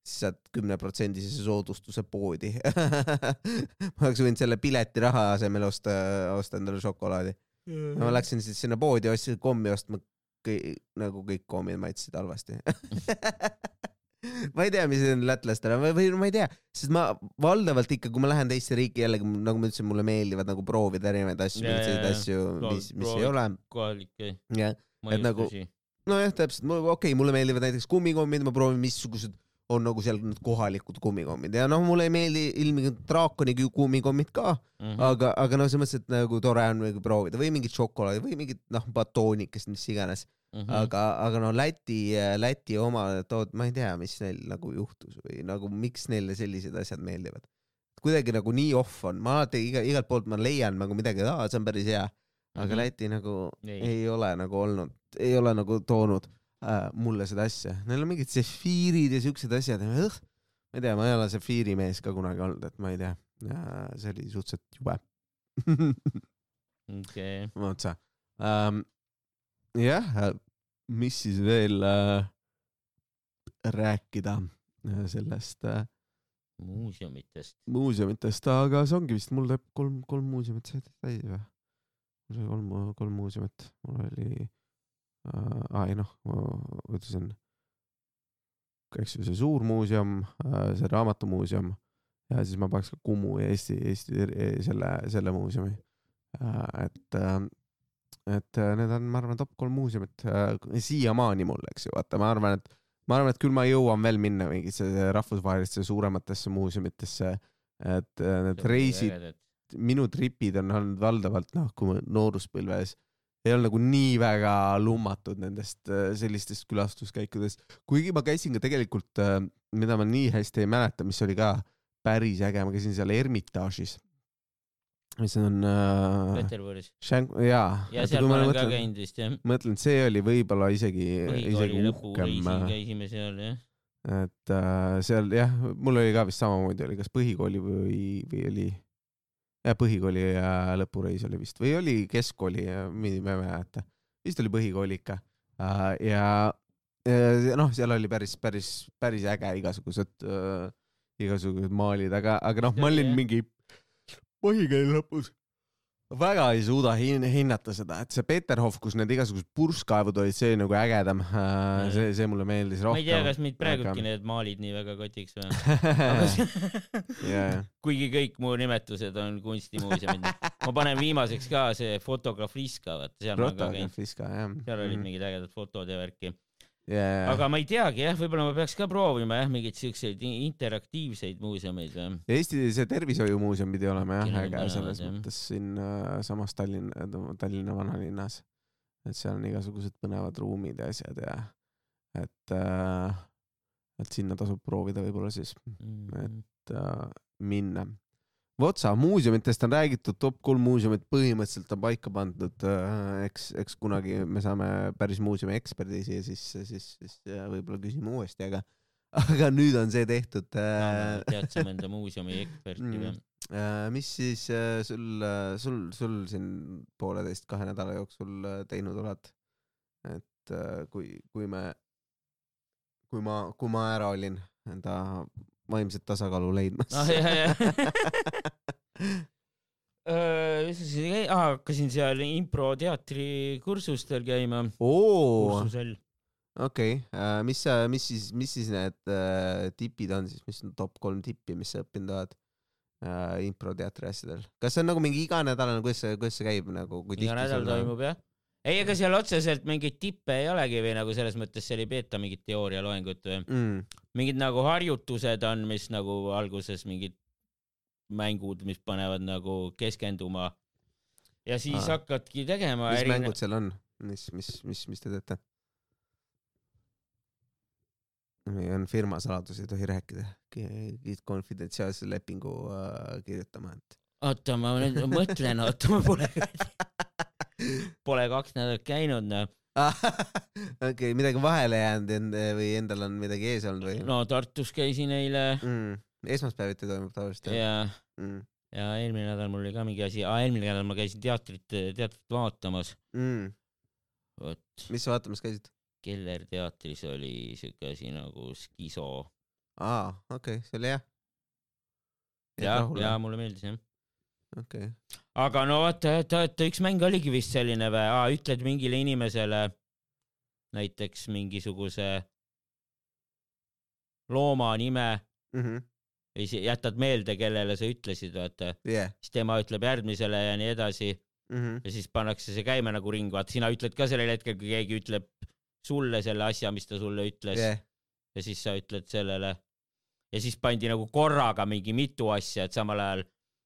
siis saad kümneprotsendise soodustuse poodi. ma oleks võinud selle piletiraha asemel osta, osta endale šokolaadi. ma läksin siis sinna poodi, ostsin kommi ostma, nagu kõik kommid maitsesid halvasti. ma ei tea, mis on lätlastele või, või ma ei tea, sest ma valdavalt ikka, kui ma lähen teisse riiki jällegi, nagu ma ütlesin, mulle meeldivad nagu proovida erinevaid asju, selliseid asju, mis, mis ei ole. kohalikke jah, Et nagu- nojah, täpselt, okei okay,, mulle meeldivad näiteks kummikommid, ma proovin, missugused on nagu seal need kohalikud kummikommid ja noh, mulle ei meeldi ilmselt draakoni kummikommid ka, Mhm. aga, aga noh, selles mõttes, et nagu tore on nagu proovida või mingit šokolaadi või mingit noh, batoonikest, mis iganes, Mhm. aga, aga no Läti, Läti oma tood, ma ei tea, mis neil nagu juhtus või nagu miks neile sellised asjad meeldivad. kuidagi nagu nii off on, ma alati iga, igalt poolt ma leian nagu midagi, aa, see on päris hea, aga Mhm. Läti nagu Ei. ei. ole nagu olnud, ei ole nagu toonud äh, mulle seda asja, neil on mingid sefiirid ja siuksed asjad, ma ei tea, ma ei ole sefiiri mees ka kunagi olnud, et ma ei tea, see oli suhteliselt jube okei, otsa ähm,. jah, mis siis veel äh, rääkida äh, sellest äh, muuseumitest. muuseumitest, aga see ongi vist, mul teeb kolm, kolm muuseumit sai täis või? mul sai kolm, kolm muuseumit, mul oli äh,, aa ei noh, ma ütlesin, eks ju see suur muuseum äh,, see raamatumuuseum ja siis ma paneks ka Kumu ja Eesti, Eesti selle, selle muuseumi äh,. et äh, et äh, need on, ma arvan, top kolm muuseumit äh, siiamaani mul, eks ju, vaata, ma arvan, et ma arvan, et küll ma jõuan veel minna mingisse rahvusvahelistesse suurematesse muuseumitesse, et äh, need reisid, minu tripid on olnud valdavalt noh, kui nooruspõlves ei olnud nagu nii väga lummatud nendest sellistest külastuskäikudest, kuigi ma käisin ka tegelikult, mida ma nii hästi ei mäleta, mis oli ka päris äge, ma käisin seal Ermitaažis, mis on äh, Peterburis. Jaa. ja seal ma olen ka käinud vist jah. mõtlen, see oli võib-olla isegi, isegi uhkem, lõpureisil käisime seal jah. et äh, seal jah, mul oli ka vist samamoodi oli, kas põhikooli või, või oli, jah, põhikooli äh, lõpureis oli vist või oli keskkooli, ma ei mäleta, vist oli põhikooli ikka äh, ja äh, noh, seal oli päris, päris, päris äge igasugused äh,, igasugused maalid, aga, aga noh, ma olin mingi põhikooli lõpus väga ei suuda hin- hinnata seda, et see Peterhof, kus need igasugused purskkaevud olid, see oli nagu ägedam äh,, see, see mulle meeldis ma ei tea, rohkem. kas mind praegudki need maalid nii väga kotiks või. jaa, kuigi kõik mu nimetused on kunstimuuseumid. ma panen viimaseks ka see Fotografriska, vaata seal ma ka käin. Seal olid mingid ägedad fotod ja värki. jaa, aga ma ei teagi jah, võib-olla ma peaks ka proovima jah, mingeid siukseid interaktiivseid muuseumeid või. Eesti see tervishoiumuuseum pidi olema jah äge selles jah. mõttes siin äh, samas Tallinna, Tallinna vanalinnas. et seal on igasugused põnevad ruumid ja asjad ja et äh,, et sinna tasub proovida võib-olla siis Mm. äh, minna. Votsa muuseumitest on räägitud, top kolm muuseumit põhimõtteliselt on paika pandud, eks, eks kunagi me saame päris muuseumi eksperdi siia sisse, siis, siis äh, võib-olla küsime uuesti, aga, aga nüüd on see tehtud äh,. teadsime enda muuseumi eksperti või Mm.? Äh, mis siis äh, sul, sul, sul siin pooleteist, kahe nädala jooksul äh, teinud oled? et äh, kui, kui me, kui ma, kui ma ära olin enda vaimset tasakaalu leidmas ah mis ma siis, hakkasin seal improteatri kursustel käima. kursusel. okei, mis sa, mis siis, mis siis need äh, tipid on siis, mis on top kolm tippi, mis sa õppinud oled äh, improteatri asjadel? kas see on nagu mingi iganädalane, kuidas see, kuidas see käib nagu, iga nädal toimub jah. ei, ega seal otseselt mingeid tippe ei olegi või nagu selles mõttes seal ei peeta mingit teoorialoengut või mm,? mingid nagu harjutused on, mis nagu alguses mingid mängud, mis panevad nagu keskenduma ja siis Aa. hakkadki tegema mis erine- mängud seal on, mis, mis, mis, mis te teete? meil on firma saladus, ei tohi rääkida, konfidentsiaalse lepingu äh, kirjutama, et oota, ma nüüd mõtlen, oota, ma pole, pole kaks nädalat käinud, noh. okei, midagi vahele jäänud end- või endal on midagi ees olnud või no Tartus käisin eile mm.? esmaspäeviti toimub tavaliselt jah ja, mm.? ja eelmine nädal mul oli ka mingi asi, eelmine nädal ma käisin teatrit, teatrit vaatamas, mm.. vot mis sa vaatamas käisid? Keller teatris oli siuke asi nagu Skiso. aa, okei okay,, see oli hea. ja, ja mulle meeldis jah. okei, aga no vaata, et, et üks mäng oligi vist selline või, ütled mingile inimesele näiteks mingisuguse looma nime Mhm. või si- jätad meelde, kellele sa ütlesid, vaata, jah, siis tema ütleb järgmisele ja nii edasi. Mhm. ja siis pannakse see käima nagu ring, vaata sina ütled ka sellel hetkel, kui keegi ütleb sulle selle asja, mis ta sulle ütles. Jah, ja siis sa ütled sellele. Ja siis pandi nagu korraga mingi mitu asja, et samal ajal,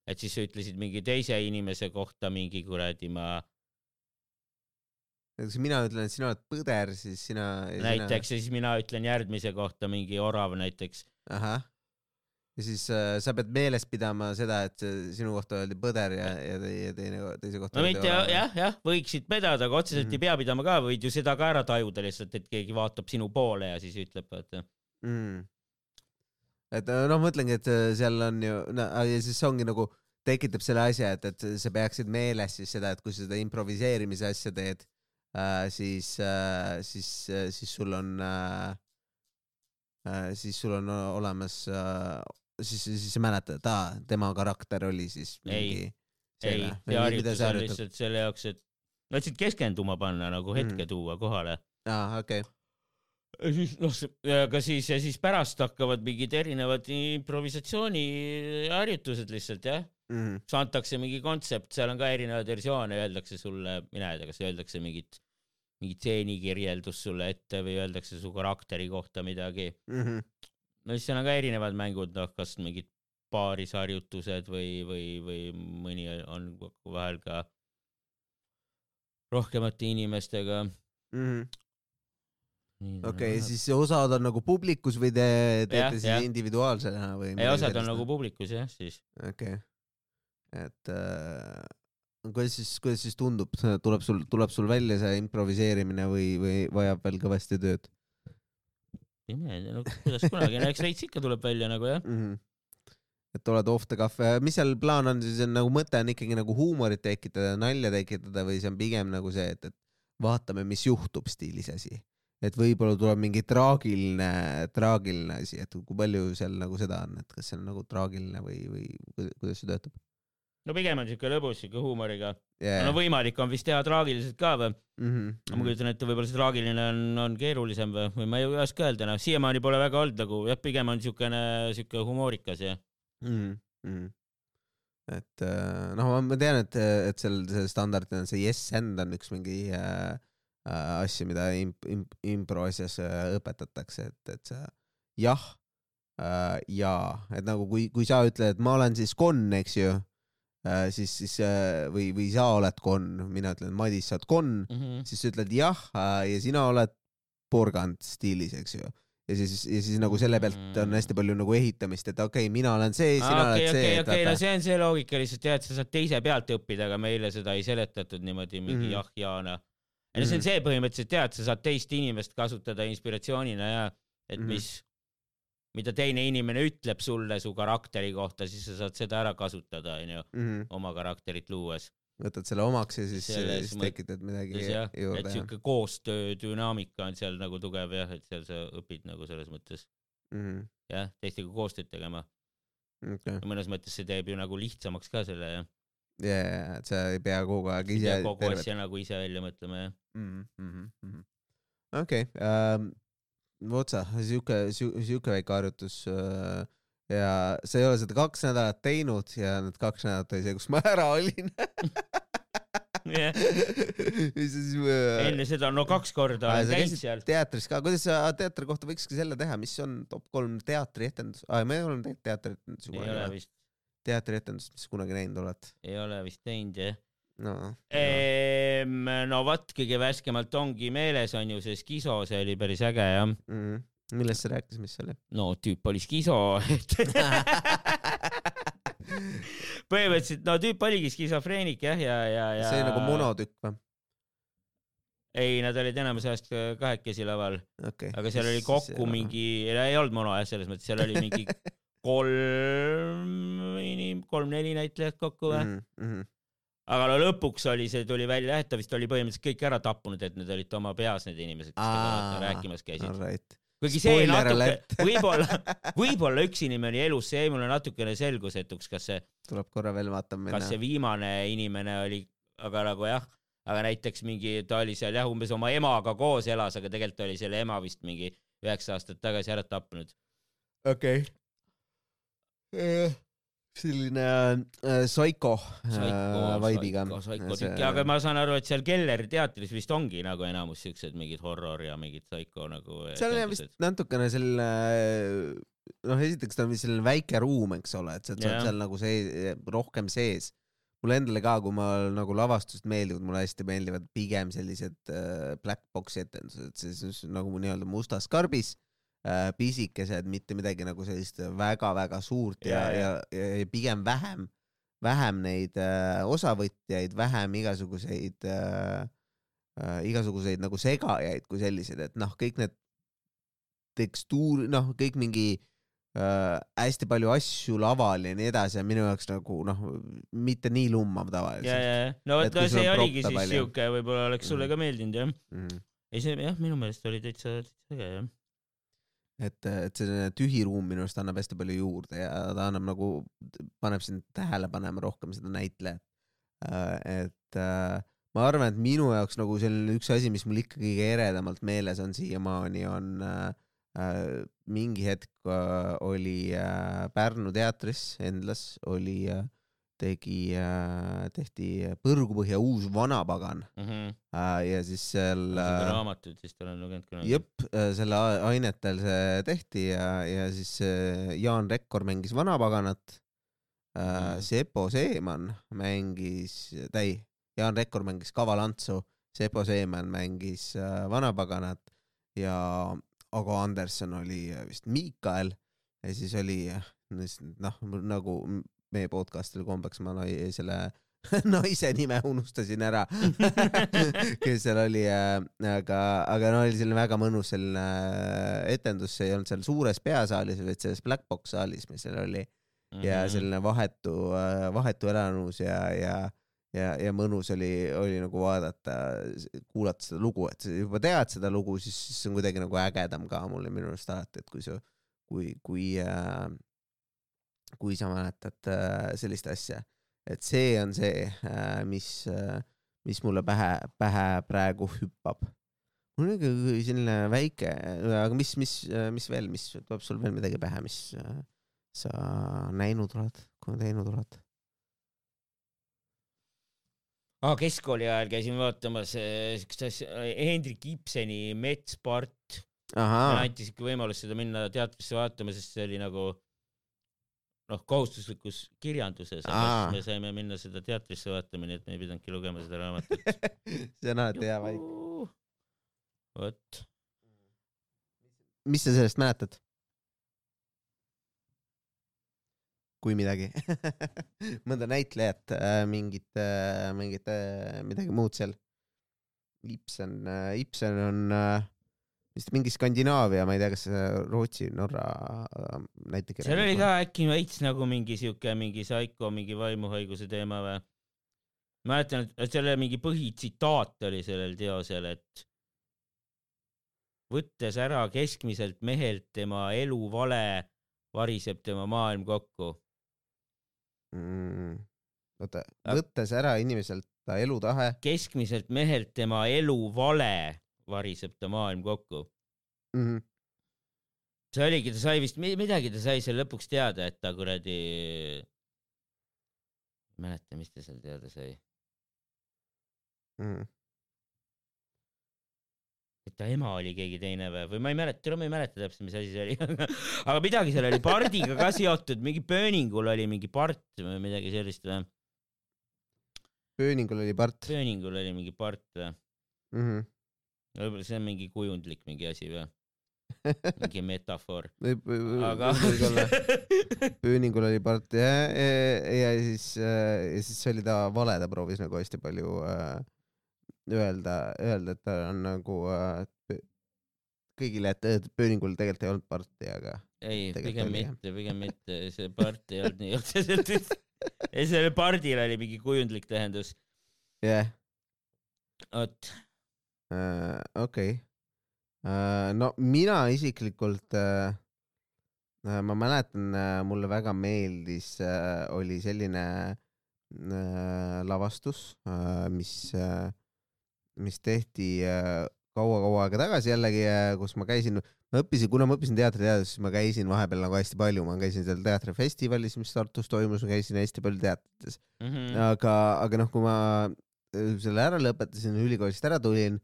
et siis ütlesid mingi teise inimese kohta mingi kuradi ma näiteks mina ütlen, et sina oled põder, siis sina. näiteks ja siis mina ütlen järgmise kohta mingi orav näiteks. ahah. ja siis äh, sa pead meeles pidama seda, et sinu kohta öeldi põder ja, ja teie teine, teise kohta no mitte orav. jah, jah, võiksid pidada, aga otseselt mm. -hmm. ei pea pidama ka, võid ju seda ka ära tajuda lihtsalt, et keegi vaatab sinu poole ja siis ütleb, vaata. mm.. Et äh, noh, mõtlengi, et äh, seal on ju, no ja siis ongi nagu tekitab selle asja, et, et sa peaksid meeles siis seda, et kui sa seda improviseerimise asja teed äh,, siis äh,, siis äh,, siis sul on äh,, äh, siis sul on olemas äh,, siis, siis sa mäletad, et aa, tema karakter oli siis mingi ei, see see harjutus on lihtsalt selle jaoks, et no lihtsalt keskenduma panna nagu hetke mm. tuua kohale. aa, okei okay., noh, aga siis ja siis pärast hakkavad mingid erinevad improvisatsiooniharjutused lihtsalt jah, mm. kus antakse mingi kontsept, seal on ka erinevaid versioone, öeldakse sulle, mina ei tea, kas öeldakse mingit, mingit stseenikirjeldust sulle ette või öeldakse su karakteri kohta midagi. Mm -hmm. no siis seal on ka erinevad mängud, noh, kas mingid paarisharjutused või, või, või mõni on vahel ka rohkemate inimestega. Mm -hmm. Okei siis osad on nagu publikus või te teete Jah, siis jah. individuaalsena või? ei, osad on nagu publikus jah, siis. okei okay., et äh, kuidas siis, kuidas siis tundub, tuleb sul, tuleb sul välja see improviseerimine või, või vajab veel kõvasti tööd ei mäleta, no kuidas kunagi, no eks veits ikka tuleb välja nagu jah. mm? -hmm. et oled off the cuff, mis seal plaan on siis, on nagu mõte on ikkagi nagu huumorit tekitada, nalja tekitada või see on pigem nagu see, et, et vaatame, mis juhtub stiilis asi et võib-olla tuleb mingi traagiline, traagiline asi, et kui palju seal nagu seda on, et kas see on nagu traagiline või, või ku- kuidas see töötab no pigem on siuke lõbus, siuke huumoriga yeah. no võimalik on vist teha traagiliselt ka või? mm. -hmm. ma kujutan ette, võib-olla see traagiline on, on keerulisem või, või ma ei oska öelda, noh, siiamaani pole väga olnud nagu jah, pigem on siukene, siuke humoorikas jah. mm. -hmm. et äh, noh, ma tean, et, et seal see standard on see yes and on üks mingi äh, asju, mida imp, imp, impro asjas äh, õpetatakse, et, et sa jah äh, ja et nagu kui, kui sa ütled, et ma olen siis konn, eks ju äh,, siis, siis äh, või, või sa oled konn, mina ütlen, Madis, sa oled konn, Mhm. siis sa ütled jah äh, ja sina oled porgand stiilis, eks ju. ja siis, ja siis nagu selle pealt on hästi palju nagu ehitamist, et okei okay,, mina olen see, sina okei, oled see okei, okei, no see on see loogika lihtsalt jah, et sa saad teise pealt õppida, aga meile seda ei seletatud niimoodi mingi Mhm. jah ja no see Mhm. on see põhimõtteliselt jah, et sa saad teist inimest kasutada inspiratsioonina ja et Mhm. mis, mida teine inimene ütleb sulle su karakteri kohta, siis sa saad seda ära kasutada, onju, Mhm. oma karakterit luues. võtad selle omaks ja siis, siis tekitad midagi jah, et juurde. jah. siuke koostöö dünaamika on seal nagu tugev jah, et seal sa õpid nagu selles mõttes Mhm. jah, teistega koostööd tegema. okei, mõnes mõttes see teeb ju nagu lihtsamaks ka selle jah, ja, et sa ei pea kogu aeg ei ise kogu asja nagu ise välja mõtlema jah. Mhm, okei, vot sa, siuke, siuke väike harjutus äh, ja sa ei ole seda kaks nädalat teinud ja need kaks nädalat oli see, kus ma ära olin. Sa siis äh, enne seda no kaks korda olen käinud seal. teatris ka, kuidas sa teatri kohta võikski selle teha, mis on top kolm teatrietendus ah,, me oleme teinud teatrietendusi ei ole vist, teatrietendust, mis sa kunagi näinud oled? ei ole vist teinud jah. no, Ehm, no vot, kõige värskemalt ongi meeles on ju see Skiso, see oli päris äge jah. no. mm.. millest sa rääkisid, mis see oli? no tüüp oli Skiso põhimõtteliselt no tüüp oligi skisofreenik jah, ja, ja, ja. see oli nagu monotükk või? ei, nad olid enamus ajast kahekesi laval, okay.. aga seal oli kokku mingi, ei olnud mono jah, selles mõttes, seal oli mingi kolm inim-, kolm-neli näitlejat kokku või? mm. -hmm. aga no lõpuks oli see, tuli välja jah, et ta vist oli põhimõtteliselt kõik ära tapnud, et need olid oma peas need inimesed, kes temaga rääkimas käisid. Alright. kuigi see Spoiler natuke võib-olla, võib-olla üks inimene oli elus, see jäi mulle natukene selgusetuks, kas see, tuleb korra veel vaatama kas see viimane inimene oli, aga nagu jah, aga näiteks mingi, ta oli seal jah, umbes oma emaga koos elas, aga tegelikult oli selle ema vist mingi üheksa aastat tagasi ära tapnud. okei. Selline äh, Psycho äh, vibe'iga. Psycho tükk, aga ma saan aru, et seal Kelleri teatris vist ongi nagu enamus siuksed mingid horror ja mingid Psycho nagu. seal on vist natukene selline, noh, esiteks ta on vist selline väike ruum, eks ole, et sa oled Jah. seal nagu see rohkem sees. mulle endale ka, kui ma nagu lavastused meeldivad, mulle hästi meeldivad pigem sellised äh, black box'i etendused, siis nagu nii-öelda mustas karbis äh,, pisikesed, mitte midagi nagu sellist väga-väga suurt ja, Ja, ja, ja, ja, ja pigem vähem, vähem neid äh, osavõtjaid, vähem igasuguseid äh, äh, igasuguseid nagu segajaid kui selliseid, et noh, kõik need tekstuur, noh, kõik mingi äh, hästi palju asju laval ja nii edasi on minu jaoks nagu noh, mitte nii lummav ja, tavaliselt ja, ja, no Et vot sul see oligi siis palju. siuke, võib-olla oleks sulle Mhm. ka meeldinud jah. mm.. ei see jah, minu meelest oli täitsa, täitsa äge jah. et, et selline tühi ruum minu arust annab hästi palju juurde ja ta annab nagu, paneb sind tähele panema rohkem seda näitlejat. et äh, ma arvan, et minu jaoks nagu selline üks asi, mis mul ikka kõige eredamalt meeles on siiamaani, on äh, äh, mingi hetk äh, oli äh, Pärnu teatris Endlas oli äh,, tegi äh,, tehti Põrgupõhja uus vanapagan Mhm. äh, ja siis seal seda äh, raamatut vist olen lugenud kunagi. jep, selle ainetel see tehti ja, ja siis Jaan Rekkor mängis vanapaganat äh, Mhm.. Sepo Seeman mängis, ei, Jaan Rekkor mängis Kaval-Antsu, Sepo Seeman mängis vanapaganat ja Ago Anderson oli vist Miikael ja siis oli noh, nagu meie podcast'il kombeks ma nai- selle naise nime unustasin ära kes seal oli äh,, aga, aga no oli selline väga mõnus selline äh, etendus, see ei olnud seal suures peasaalis, vaid selles Black Box saalis, mis seal oli Mhm. ja selline vahetu, vahetu elamus ja, ja, ja, ja mõnus oli, oli nagu vaadata, kuulata seda lugu, et sa juba tead seda lugu, siis, siis on kuidagi nagu ägedam ka mulle minu arust alati, et kui sa, kui, kui äh,, kui sa mäletad äh, sellist asja, et see on see äh,, mis äh,, mis mulle pähe, pähe praegu hüppab. mul on ikka selline väike, aga mis, mis, mis veel, mis tuleb sul veel midagi pähe, mis sa näinud oled, teinud oled? aa, keskkooli ajal käisin vaatamas siukest asja, Hendrik Ibseni Metspart. meile ahah, anti siuke võimalus seda minna teatrisse vaatama, sest see oli nagu noh, kohustuslikus kirjanduses, me saime minna seda teatrisse vaatama, nii et me ei pidanudki lugema seda raamatut. see on alati hea vaik. vot, mis sa sellest mäletad? kui midagi mõnda näitlejat, mingit, mingit, midagi muud seal. Ibsen, Ibsen on äh, vist mingi Skandinaavia, ma ei tea, kas Rootsi, Norra äh, näitekirjanik. seal oli ka äkki veits nagu mingi siuke mingi Psycho mingi vaimuhaiguse teema või? mäletan, et selle mingi põhitsitaat oli sellel teosel, et võttes ära keskmiselt mehelt tema eluvale, variseb tema maailm kokku. mm,. oota, võttes ära inimeselt ta elutahe keskmiselt mehelt tema eluvale, variseb ta maailm kokku. mm. -hmm. see oligi, ta sai vist, midagi ta sai seal lõpuks teada, et ta kuradi, ei mäleta, mis ta seal teada sai, Mm et ta ema oli keegi teine või, või ma ei mäleta, ma ei mäleta täpselt, mis asi see oli, aga midagi seal oli pardiga ka seotud, mingi pööningul oli mingi part või midagi sellist või, Pööningul oli part pööningul oli mingi part või, mm. -hmm. Võib-olla see on mingi kujundlik mingi asi või, mingi metafoor, aga. Pööningul oli part ja, ja, ja siis, ja siis oli ta vale, ta proovis nagu hästi palju äh, öelda, öelda, et ta on nagu äh,, kõigile, et pööningul tegelikult ei olnud parti, aga ei, pigem mitte, pigem mitte, see part ei olnud nii otseselt. ei, sellel pardil oli mingi kujundlik tähendus. jah vot, yeah,, okei okay.. no mina isiklikult äh,, ma mäletan, mulle väga meeldis, oli selline äh, lavastus, mis, mis tehti äh, kaua-kaua aega tagasi jällegi, kus ma käisin, ma õppisin, kuna ma õppisin teatriteadust, siis ma käisin vahepeal nagu hästi palju, ma käisin seal teatrifestivalis, mis Tartus toimus, ma käisin hästi palju teatrites. Mhm. aga, aga noh, kui ma äh, selle ära lõpetasin, ülikoolist ära tulin,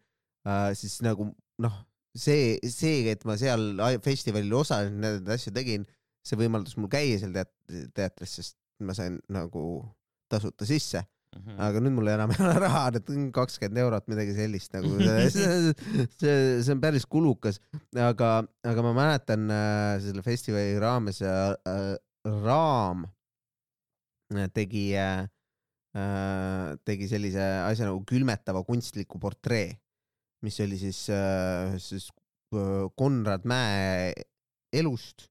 siis nagu noh, see, see, et ma seal festivalil osalesin, neid asju tegin, see võimaldas mul käia seal teat-, teatris, sest ma sain nagu tasuta sisse, Mhm. aga nüüd mul enam ei ole raha, need on kakskümmend eurot, midagi sellist nagu see, see, see, on päris kulukas, aga, aga ma mäletan äh, selle festivali raames äh, äh, Raam äh, tegi äh, äh, tegi sellise asja nagu külmetava kunstliku portree, mis oli siis äh, siis äh, Konrad Mäe elust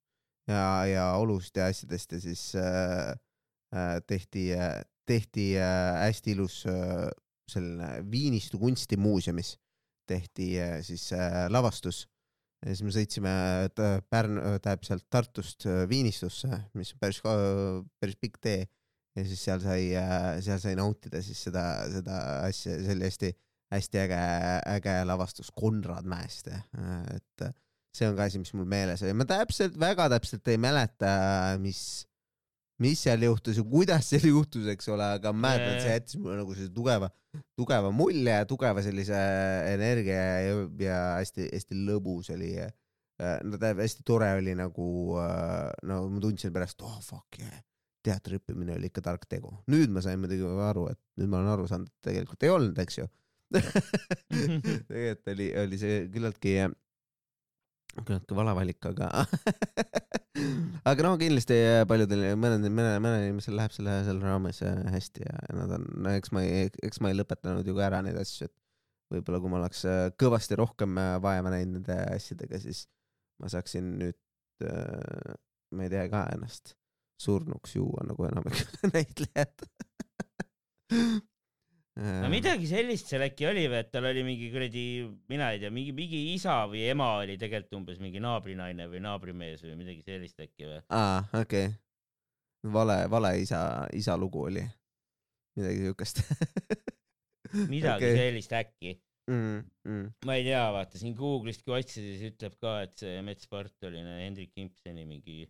ja, ja olust ja asjadest ja siis äh, tehti tehti hästi ilus selline Viinistu kunstimuuseumis tehti siis lavastus. Ja siis me sõitsime Pärnu, tähendab sealt Tartust Viinistusse, mis on päris, päris pikk tee. Ja siis seal sai, seal sai nautida siis seda, seda asja, see oli hästi, hästi äge, äge lavastus Konrad Mäest, et see on ka asi, mis mul meeles oli, ma täpselt, väga täpselt ei mäleta, mis, mis seal juhtus ja kuidas see juhtus, eks ole, aga ma mäletan, et see jättis mulle nagu sellise tugeva, tugeva mulje, tugeva sellise energia ja, ja hästi-hästi lõbus oli. no ta hästi tore oli nagu, no ma tundsin pärast, oh fuck yeah teatri õppimine oli ikka tark tegu. nüüd ma sain muidugi aru, et nüüd ma olen aru saanud, et tegelikult ei olnud, eks ju. tegelikult oli, oli see küllaltki, küllaltki vale valik, aga aga no kindlasti paljudel, mõnel, mõnel, mõnel inimesel läheb selle, selle raames hästi ja nad on, no eks ma ei, eks ma ei lõpetanud ju ka ära neid asju, et võib-olla kui ma oleks äh, kõvasti rohkem vaeva näinud nende asjadega, siis ma saaksin nüüd, ma ei tea ka ennast surnuks juua nagu enamik näitlejad. No midagi sellist seal äkki oli või, et tal oli mingi kuradi, mina ei tea, mingi, mingi isa või ema oli tegelikult umbes mingi naabrinaine või naabrimees või midagi sellist äkki või? aa, okei okay.. vale, vale isa, isa lugu oli. midagi siukest midagi okay. sellist äkki. mm,. Mm. ma ei tea, vaata siin Google'ist kui otsida, siis ütleb ka, et see Mets Part oli Hendrik Impsoni mingi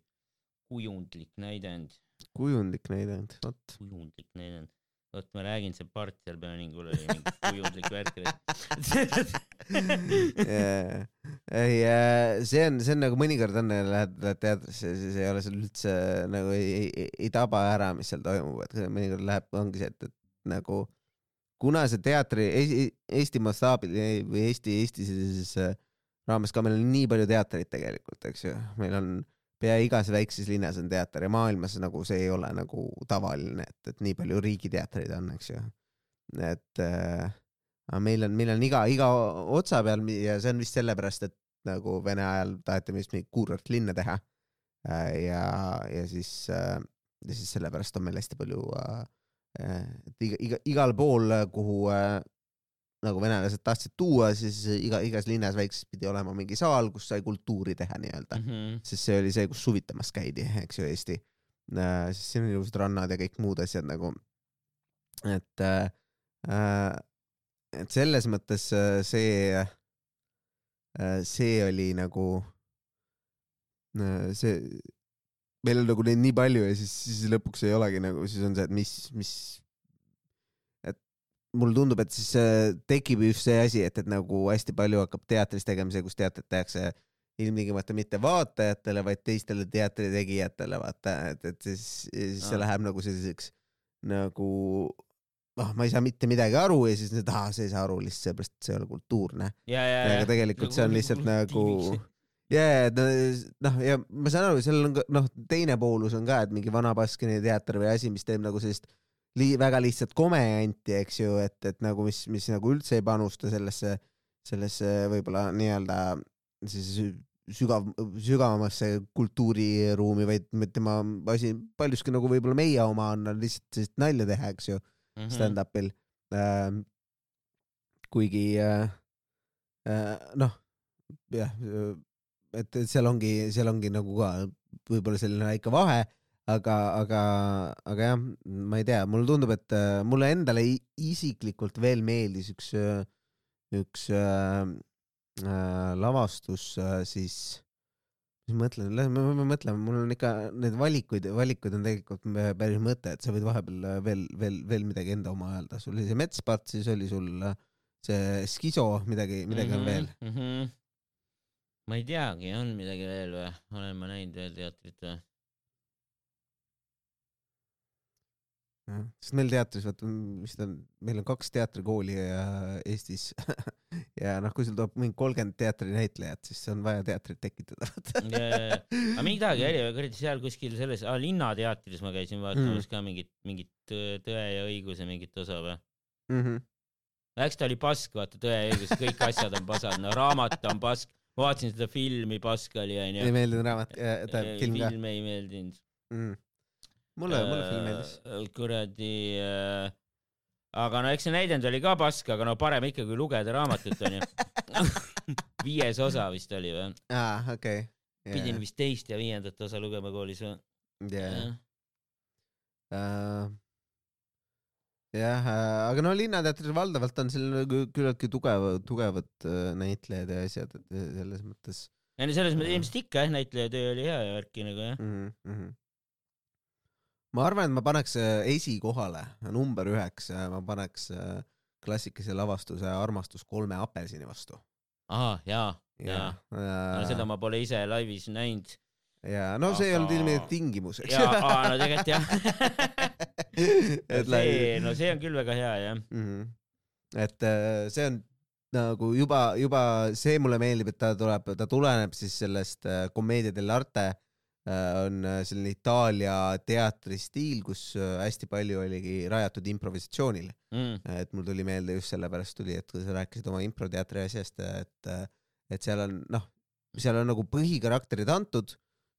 kujundlik näidend, kujundlik näidend, vot. kujundlik näidend. Vot ma räägin, see part seal pööningul oli mingi kujundlik värk. ei, see on, see on nagu mõnikord on, lähed, lähed teatrisse siis ei ole sul üldse nagu ei, ei, ei, taba ära, mis seal toimub, et mõnikord läheb, ongi see, et, et nagu kuna see teatri Eesti, Eesti mastaabil või Eesti, Eesti äh, raames ka meil on nii palju teatreid tegelikult, eks ju, meil on pea igas väikses linnas on teater ja maailmas nagu see ei ole nagu tavaline, et, et nii palju riigiteatreid on, eks ju. et äh, aga meil on, meil on iga, iga otsa peal ja see on vist sellepärast, et nagu Vene ajal taheti meist mingit kuurortlinna teha. ja, ja siis äh,, ja siis sellepärast on meil hästi palju äh,, et iga, iga, igal pool, kuhu äh, nagu venelased tahtsid tuua, siis iga, igas linnas väikses pidi olema mingi saal, kus sai kultuuri teha nii-öelda. Mhm. sest see oli see, kus suvitamas käidi, eks ju, Eesti. sest siin on ilusad rannad ja kõik muud asjad nagu, et äh,, et selles mõttes äh, see äh,, see oli nagu äh, see, meil on nagu neid nii palju ja siis, siis lõpuks ei olegi nagu, siis on see, et mis, mis, mulle tundub, et siis äh, tekib just see asi, et, et nagu hästi palju hakkab teatris tegema see, kus teatrit tehakse ilmtingimata mitte vaatajatele, vaid teistele teatri tegijatele, vaata, et, et siis, siis see läheb nagu selliseks nagu noh, ma ei saa mitte midagi aru ja siis nüüd, aa, see ei saa aru lihtsalt seepärast, et see ei ole kultuurne. ja, ja, ja. aga tegelikult see on lihtsalt nagu jaa, noh, ja ma saan aru, sellel on ka noh, teine poolus on ka, et mingi Vana Baskini teater või asi, mis teeb nagu sellist li-, väga lihtsat komedianti, eks ju, et, et nagu mis, mis nagu üldse ei panusta sellesse, sellesse võib-olla nii-öelda siis sügav, sügavamasse kultuuriruumi, vaid tema asi paljuski nagu võib-olla meie oma on lihtsalt sellist nalja teha, eks ju, Mhm. stand-up'il ähm,. kuigi äh, äh, noh, jah, et, et seal ongi, seal ongi nagu ka võib-olla selline väike vahe, aga, aga, aga jah, ma ei tea, mulle tundub, et äh, mulle endale isiklikult veel meeldis üks, üks äh, äh, lavastus äh, siis, mis ma mõtlen, ma ma mõtlen, mul on ikka neid valikuid, valikuid on tegelikult päris mõte, et sa võid vahepeal äh, veel, veel, veel midagi enda oma öelda, sul oli see metspart, siis oli sul äh, see skiso, midagi, midagi on veel. mm. -hmm. ma ei teagi, on midagi veel või, olen ma näinud veel teatrit või? Sest meil teatris, vaata, mis ta on, meil on kaks teatrikooli äh, Eestis ja noh, kui sul tuleb mingi kolmkümmend teatrinäitlejat, siis on vaja teatrit tekitada. aga midagi oli, kuradi seal kuskil selles ah, Linnateatris ma käisin vaatamas Mm. mm. ka mingit, mingit Tõe Tõe ja õiguse mingit osa või? Mhm. eks ta oli pask, vaata Tõe ja õigus, kõik asjad on pasad, no raamat on pask, ma vaatasin seda filmi, pask oli onju ei. meeldinud raamat, tähendab film ka film ei meeldinud. mm.. mulle, mulle film meeldis. kuradi äh, aga no eks see näidend oli ka pask, aga no parem ikka kui lugeda raamatut onju. viies osa vist oli või? aa, okei. pidin vist teist ja viiendat osa lugema koolis või? jah, jah, aga no Linnateatris valdavalt on seal küllaltki tugev, tugevad äh, näitlejad ja asjad, selles mõttes ei no selles mõttes ilmselt ikka jah, näitleja töö oli hea ja värki nagu jah. mm. -hmm. Ma arvan, et ma paneks äh, esikohale, number üheks, ma paneks äh, klassikalise lavastuse Armastus kolme apelsini vastu. ahah, jaa, jaa. no seda ma pole ise laivis näinud. ja no see ei olnud Aga- ilmselt tingimus, eks jaa, aa no tegelikult jah. et see, no see on küll väga hea jah. mm. -hmm. et äh, see on nagu juba, juba see mulle meeldib, et ta tuleb, ta tuleneb siis sellest äh, Commedia dell'arte äh, on äh, selline Itaalia teatristiil, kus äh, hästi palju oligi rajatud improvisatsioonile. Mm. et mul tuli meelde just sellepärast tuli, et kui sa rääkisid oma improteatri asjast, et, et seal on noh, seal on nagu põhikarakterid antud,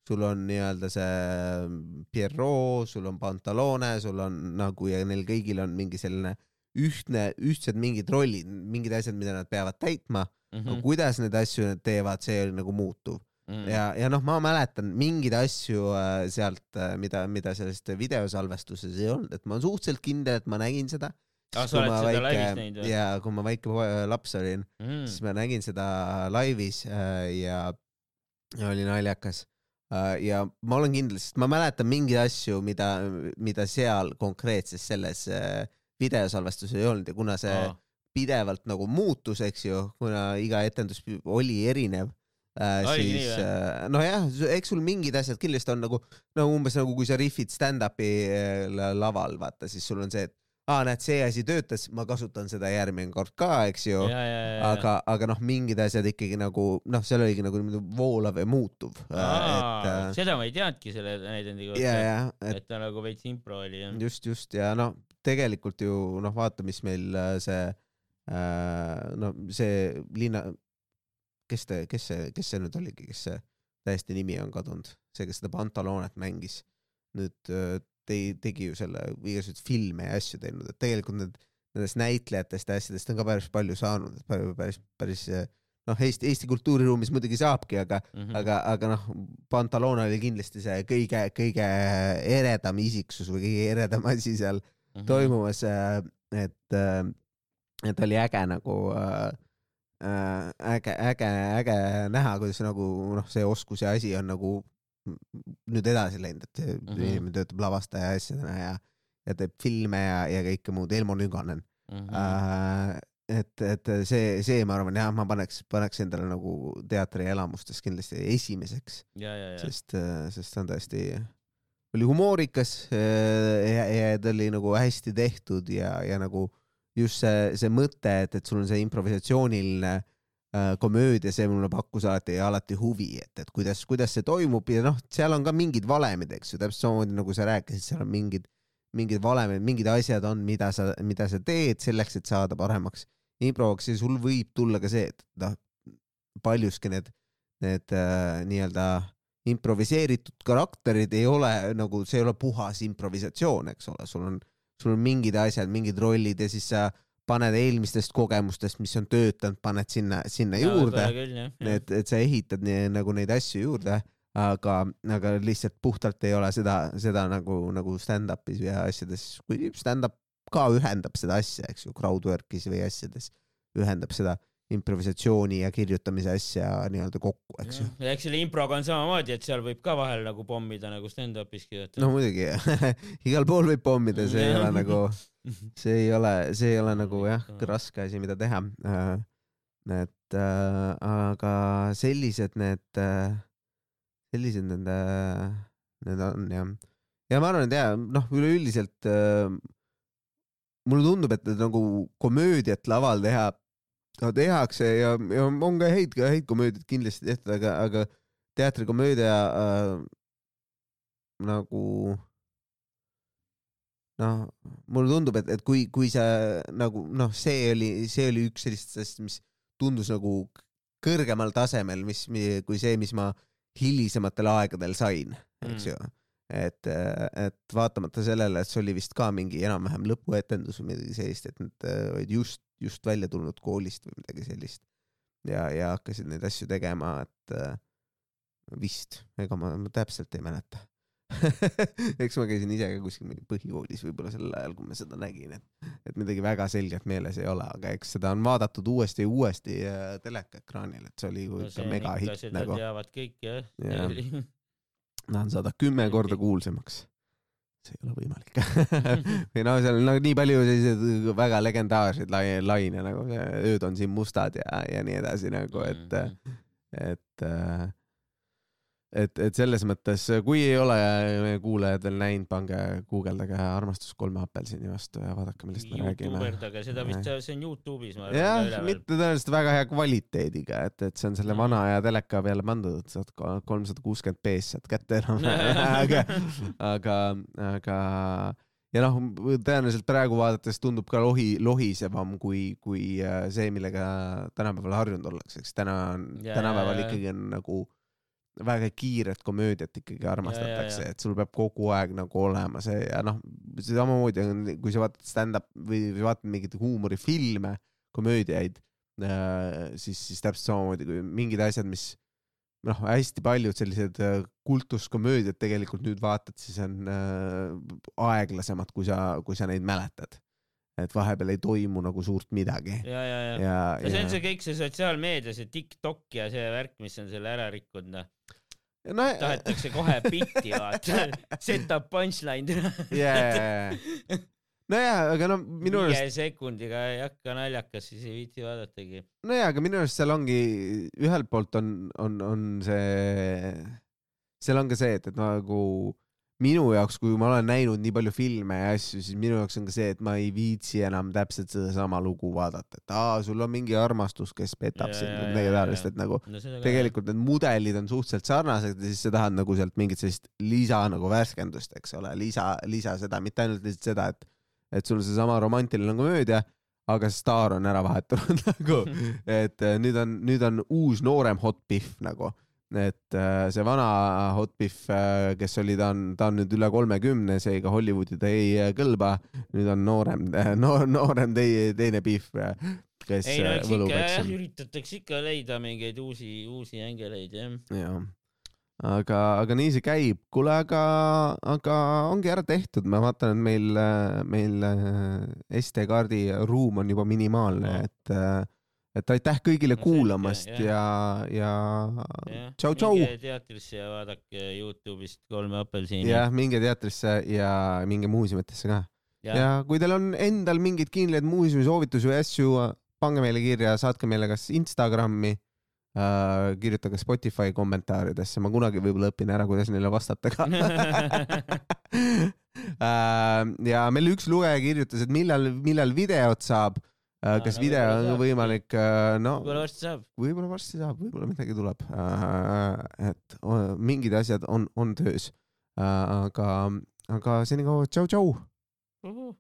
sul on nii-öelda see Pierrot, sul on Pantalone, sul on nagu ja neil kõigil on mingi selline ühtne, ühtsed mingid rollid, mingid asjad, mida nad peavad täitma mm, -hmm. no kuidas neid asju nad teevad, see oli nagu muutuv mm. ja, ja noh, ma mäletan mingeid asju äh, sealt, mida, mida sellest videosalvestuses ei olnud, et ma olen suhteliselt kindel, et ma nägin seda. Ah, sa oled seda laivis näinud või? ja kui ma väike po- laps olin, Mm. siis ma nägin seda laivis äh, ja, ja oli naljakas. ja ma olen kindel, sest ma mäletan mingeid asju, mida, mida seal konkreetses selles äh, videosalvestuses ei olnud ja kuna see Aa. pidevalt nagu muutus, eks ju, kuna iga etendus oli erinev äh,, nii siis äh, nojah, eks sul mingid asjad kindlasti on nagu, no umbes nagu kui sa rihvid stand-up'i äh, la- laval, vaata, siis sul on see, et aa, näed, see asi töötas, ma kasutan seda järgmine kord ka, eks ju. Aga, aga noh, mingid asjad ikkagi nagu noh, seal oligi nagu niimoodi voolav ja muutuv. et äh, seda ma ei teadnudki selle näidendi kohta et et ta nagu veits impro oli just, just ja noh, tegelikult ju noh, vaata, mis meil äh, see äh, no see linna, kes ta, kes see, kes see nüüd oligi, kes see täiesti nimi on kadunud, see, kes seda Pantalonet mängis, nüüd äh, tei-, tegi ju selle igasuguseid filme ja asju teinud, et tegelikult need nendest näitlejatest ja asjadest on ka päris palju saanud, et päris, päris, päris äh, noh, Eesti, Eesti kultuuriruumis muidugi saabki, aga Mhm. aga, aga noh, Pantalone oli kindlasti see kõige, kõige eredam isiksus või kõige eredam asi seal Mhm. toimumas, et, et oli äge nagu äh, äh, äge, äge, äge näha, kuidas nagu noh, see oskus ja asi on nagu nüüd edasi läinud, et see Mhm. inimene töötab lavastaja asjadena ja, ja teeb filme ja, ja kõike muud, Elmo Nüganen Mhm. äh,. et, et see, see, ma arvan jah, ma paneks, paneks endale nagu teatrielamustes kindlasti esimeseks, ja, ja. sest, sest ta on tõesti, oli humoorikas äh, ja, ja ta oli nagu hästi tehtud ja, ja nagu just see, see mõte, et, et sul on see improvisatsiooniline äh, komöödia, see mulle pakkus alati, alati huvi, et, et kuidas, kuidas see toimub ja noh, seal on ka mingid valemid, eks ju, täpselt samamoodi nagu sa rääkisid, seal on mingid, mingid valemid, mingid asjad on, mida sa, mida sa teed selleks, et saada paremaks. Improks ja sul võib tulla ka see, et noh, paljuski need need äh, nii-öelda improviseeritud karakterid ei ole nagu, see ei ole puhas improvisatsioon, eks ole, sul on, sul on mingid asjad, mingid rollid ja siis sa paned eelmistest kogemustest, mis on töötanud, paned sinna, sinna juurde. et, et sa ehitad nii, nagu neid asju juurde, aga, aga lihtsalt puhtalt ei ole seda, seda nagu, nagu stand-up'is ja asjades, kuigi stand-up ka ühendab seda asja, eks ju, crowdwork'is või asjades ühendab seda improvisatsiooni ja kirjutamise asja nii-öelda kokku, eks ju. ja eks selle improga on samamoodi, et seal võib ka vahel nagu pommida nagu stand-up'iski. no muidugi igal pool võib pommida, see ei ole nagu, see ei ole, see ei ole nagu jah, raske asi, mida teha. et äh, aga sellised need, sellised need, need on jah. ja ma arvan, et jaa, noh, üleüldiselt äh, mulle tundub, et nagu komöödiat laval teha, tehakse ja, ja on ka häid, häid komöödiaid kindlasti tehtud, aga, aga teatrikomöödia äh, nagu noh, mulle tundub, et, et kui, kui sa nagu noh, see oli, see oli üks sellistest, mis tundus nagu kõrgemal tasemel, mis, kui see, mis ma hilisematel aegadel sain, eks Mm. ju. et, et vaatamata sellele, et see oli vist ka mingi enam-vähem lõpuetendus või midagi sellist, et nad äh, olid just, just välja tulnud koolist või midagi sellist ja, ja hakkasid neid asju tegema, et äh, vist, ega ma, ma täpselt ei mäleta eks ma käisin ise ka kuskil mingi põhikoolis võib-olla sel ajal, kui ma seda nägin, et, et midagi väga selget meeles ei ole, aga eks seda on vaadatud uuesti ja uuesti äh, telekaekraanil, et see oli ju ikka megahitt nagu. teavad kõik jah ja.. Nad saada kümme korda kuulsamaks. See ei ole võimalik või noh, seal on nagu nii palju selliseid väga legendaarseid lai- laine nagu see ööd on siin mustad ja, ja nii edasi nagu, et, Mm. et, et, et selles mõttes, kui ei ole veel näinud, pange, guugeldage armastus kolme apelsini vastu ja vaadake, millest me räägime. Youtuberdage seda vist, see on Youtube'is jah, mitte tõenäoliselt väga hea kvaliteediga, et, et see on selle Mhm. vana aja teleka peale pandud, et saad kolmsada kuuskümmend B-s saad kätte enam, aga, aga, aga ja noh, tõenäoliselt praegu vaadates tundub ka lohi, lohisevam kui, kui äh, see, millega tänapäeval harjunud ollakse, eks täna on, Ja, tänapäeval ikkagi on nagu väga kiiret komöödiat ikkagi armastatakse, et sul peab kogu aeg nagu olema see ja noh, samamoodi on, kui sa vaatad stand-up või vaatad mingeid huumorifilme, komöödiaid, siis, siis täpselt samamoodi kui mingid asjad, mis noh, hästi paljud sellised äh, kultuskomöödiad tegelikult nüüd vaatad, siis on äh, aeglasemad, kui sa, kui sa neid mäletad. Et vahepeal ei toimu nagu suurt midagi. ja, ja, ja. ja, ja see on see kõik see sotsiaalmeedia, see TikTok ja see värk, mis on selle ära rikkunud, noh. no, tahetakse kohe bitti vaata, set up punchline. ja, nojah, aga no minu viie arust, sekundiga ei hakka naljakas, siis ei viitsi vaadatagi. nojah, aga minu arust seal ongi, ühelt poolt on, on, on see, seal on ka see, et, et nagu minu jaoks, kui ma olen näinud nii palju filme ja asju, siis minu jaoks on ka see, et ma ei viitsi enam täpselt sedasama lugu vaadata, et aa, sul on mingi armastus, kes petab sind ja, midagi taolist, et nagu no tegelikult need mudelid on suhteliselt sarnased ja siis sa tahad nagu sealt mingit sellist lisa nagu värskendust, eks ole, lisa, lisa seda, mitte ainult lihtsalt seda, et, et sul on seesama romantiline komöödia, aga staar on ära vahetunud nagu, et äh, nüüd on, nüüd on uus noorem hot biff nagu, et äh, see vana hot biff, kes oli, ta on, ta on nüüd üle kolmekümne, seega Hollywoodi ta ei äh, kõlba, nüüd on noorem, noor, noorem teie, teine biff, kes ei no äh, võlub, ikka eks ju üritatakse ikka leida mingeid uusi, uusi ängeleid jah. jah, aga, aga nii see käib. kuule, aga, aga ongi ära tehtud, ma vaatan, et meil, meil äh, SD-kaardi ruum on juba minimaalne, No. et, et aitäh kõigile No kuulamast jah. ja, ja jah, tšau, tšau. minge teatrisse ja vaadake Youtube'ist kolme apelsini. jah, minge teatrisse ja minge muuseumidesse ka. ja, ja kui teil on endal mingeid kindlaid muuseumi soovitusi või asju, pange meile kirja, saatke meile kas Instagrami äh,, kirjutage Spotify kommentaaridesse, ma kunagi võib-olla õpin ära, kuidas neile vastata ka Äh, ja meil üks lugeja kirjutas, et millal, millal videot saab. Kas no video on saabki. võimalik, no võib-olla varsti saab. võib-olla varsti saab, võib-olla midagi tuleb. et mingid asjad on, on töös. aga, aga senikaua tšau-tšau. Uhuh.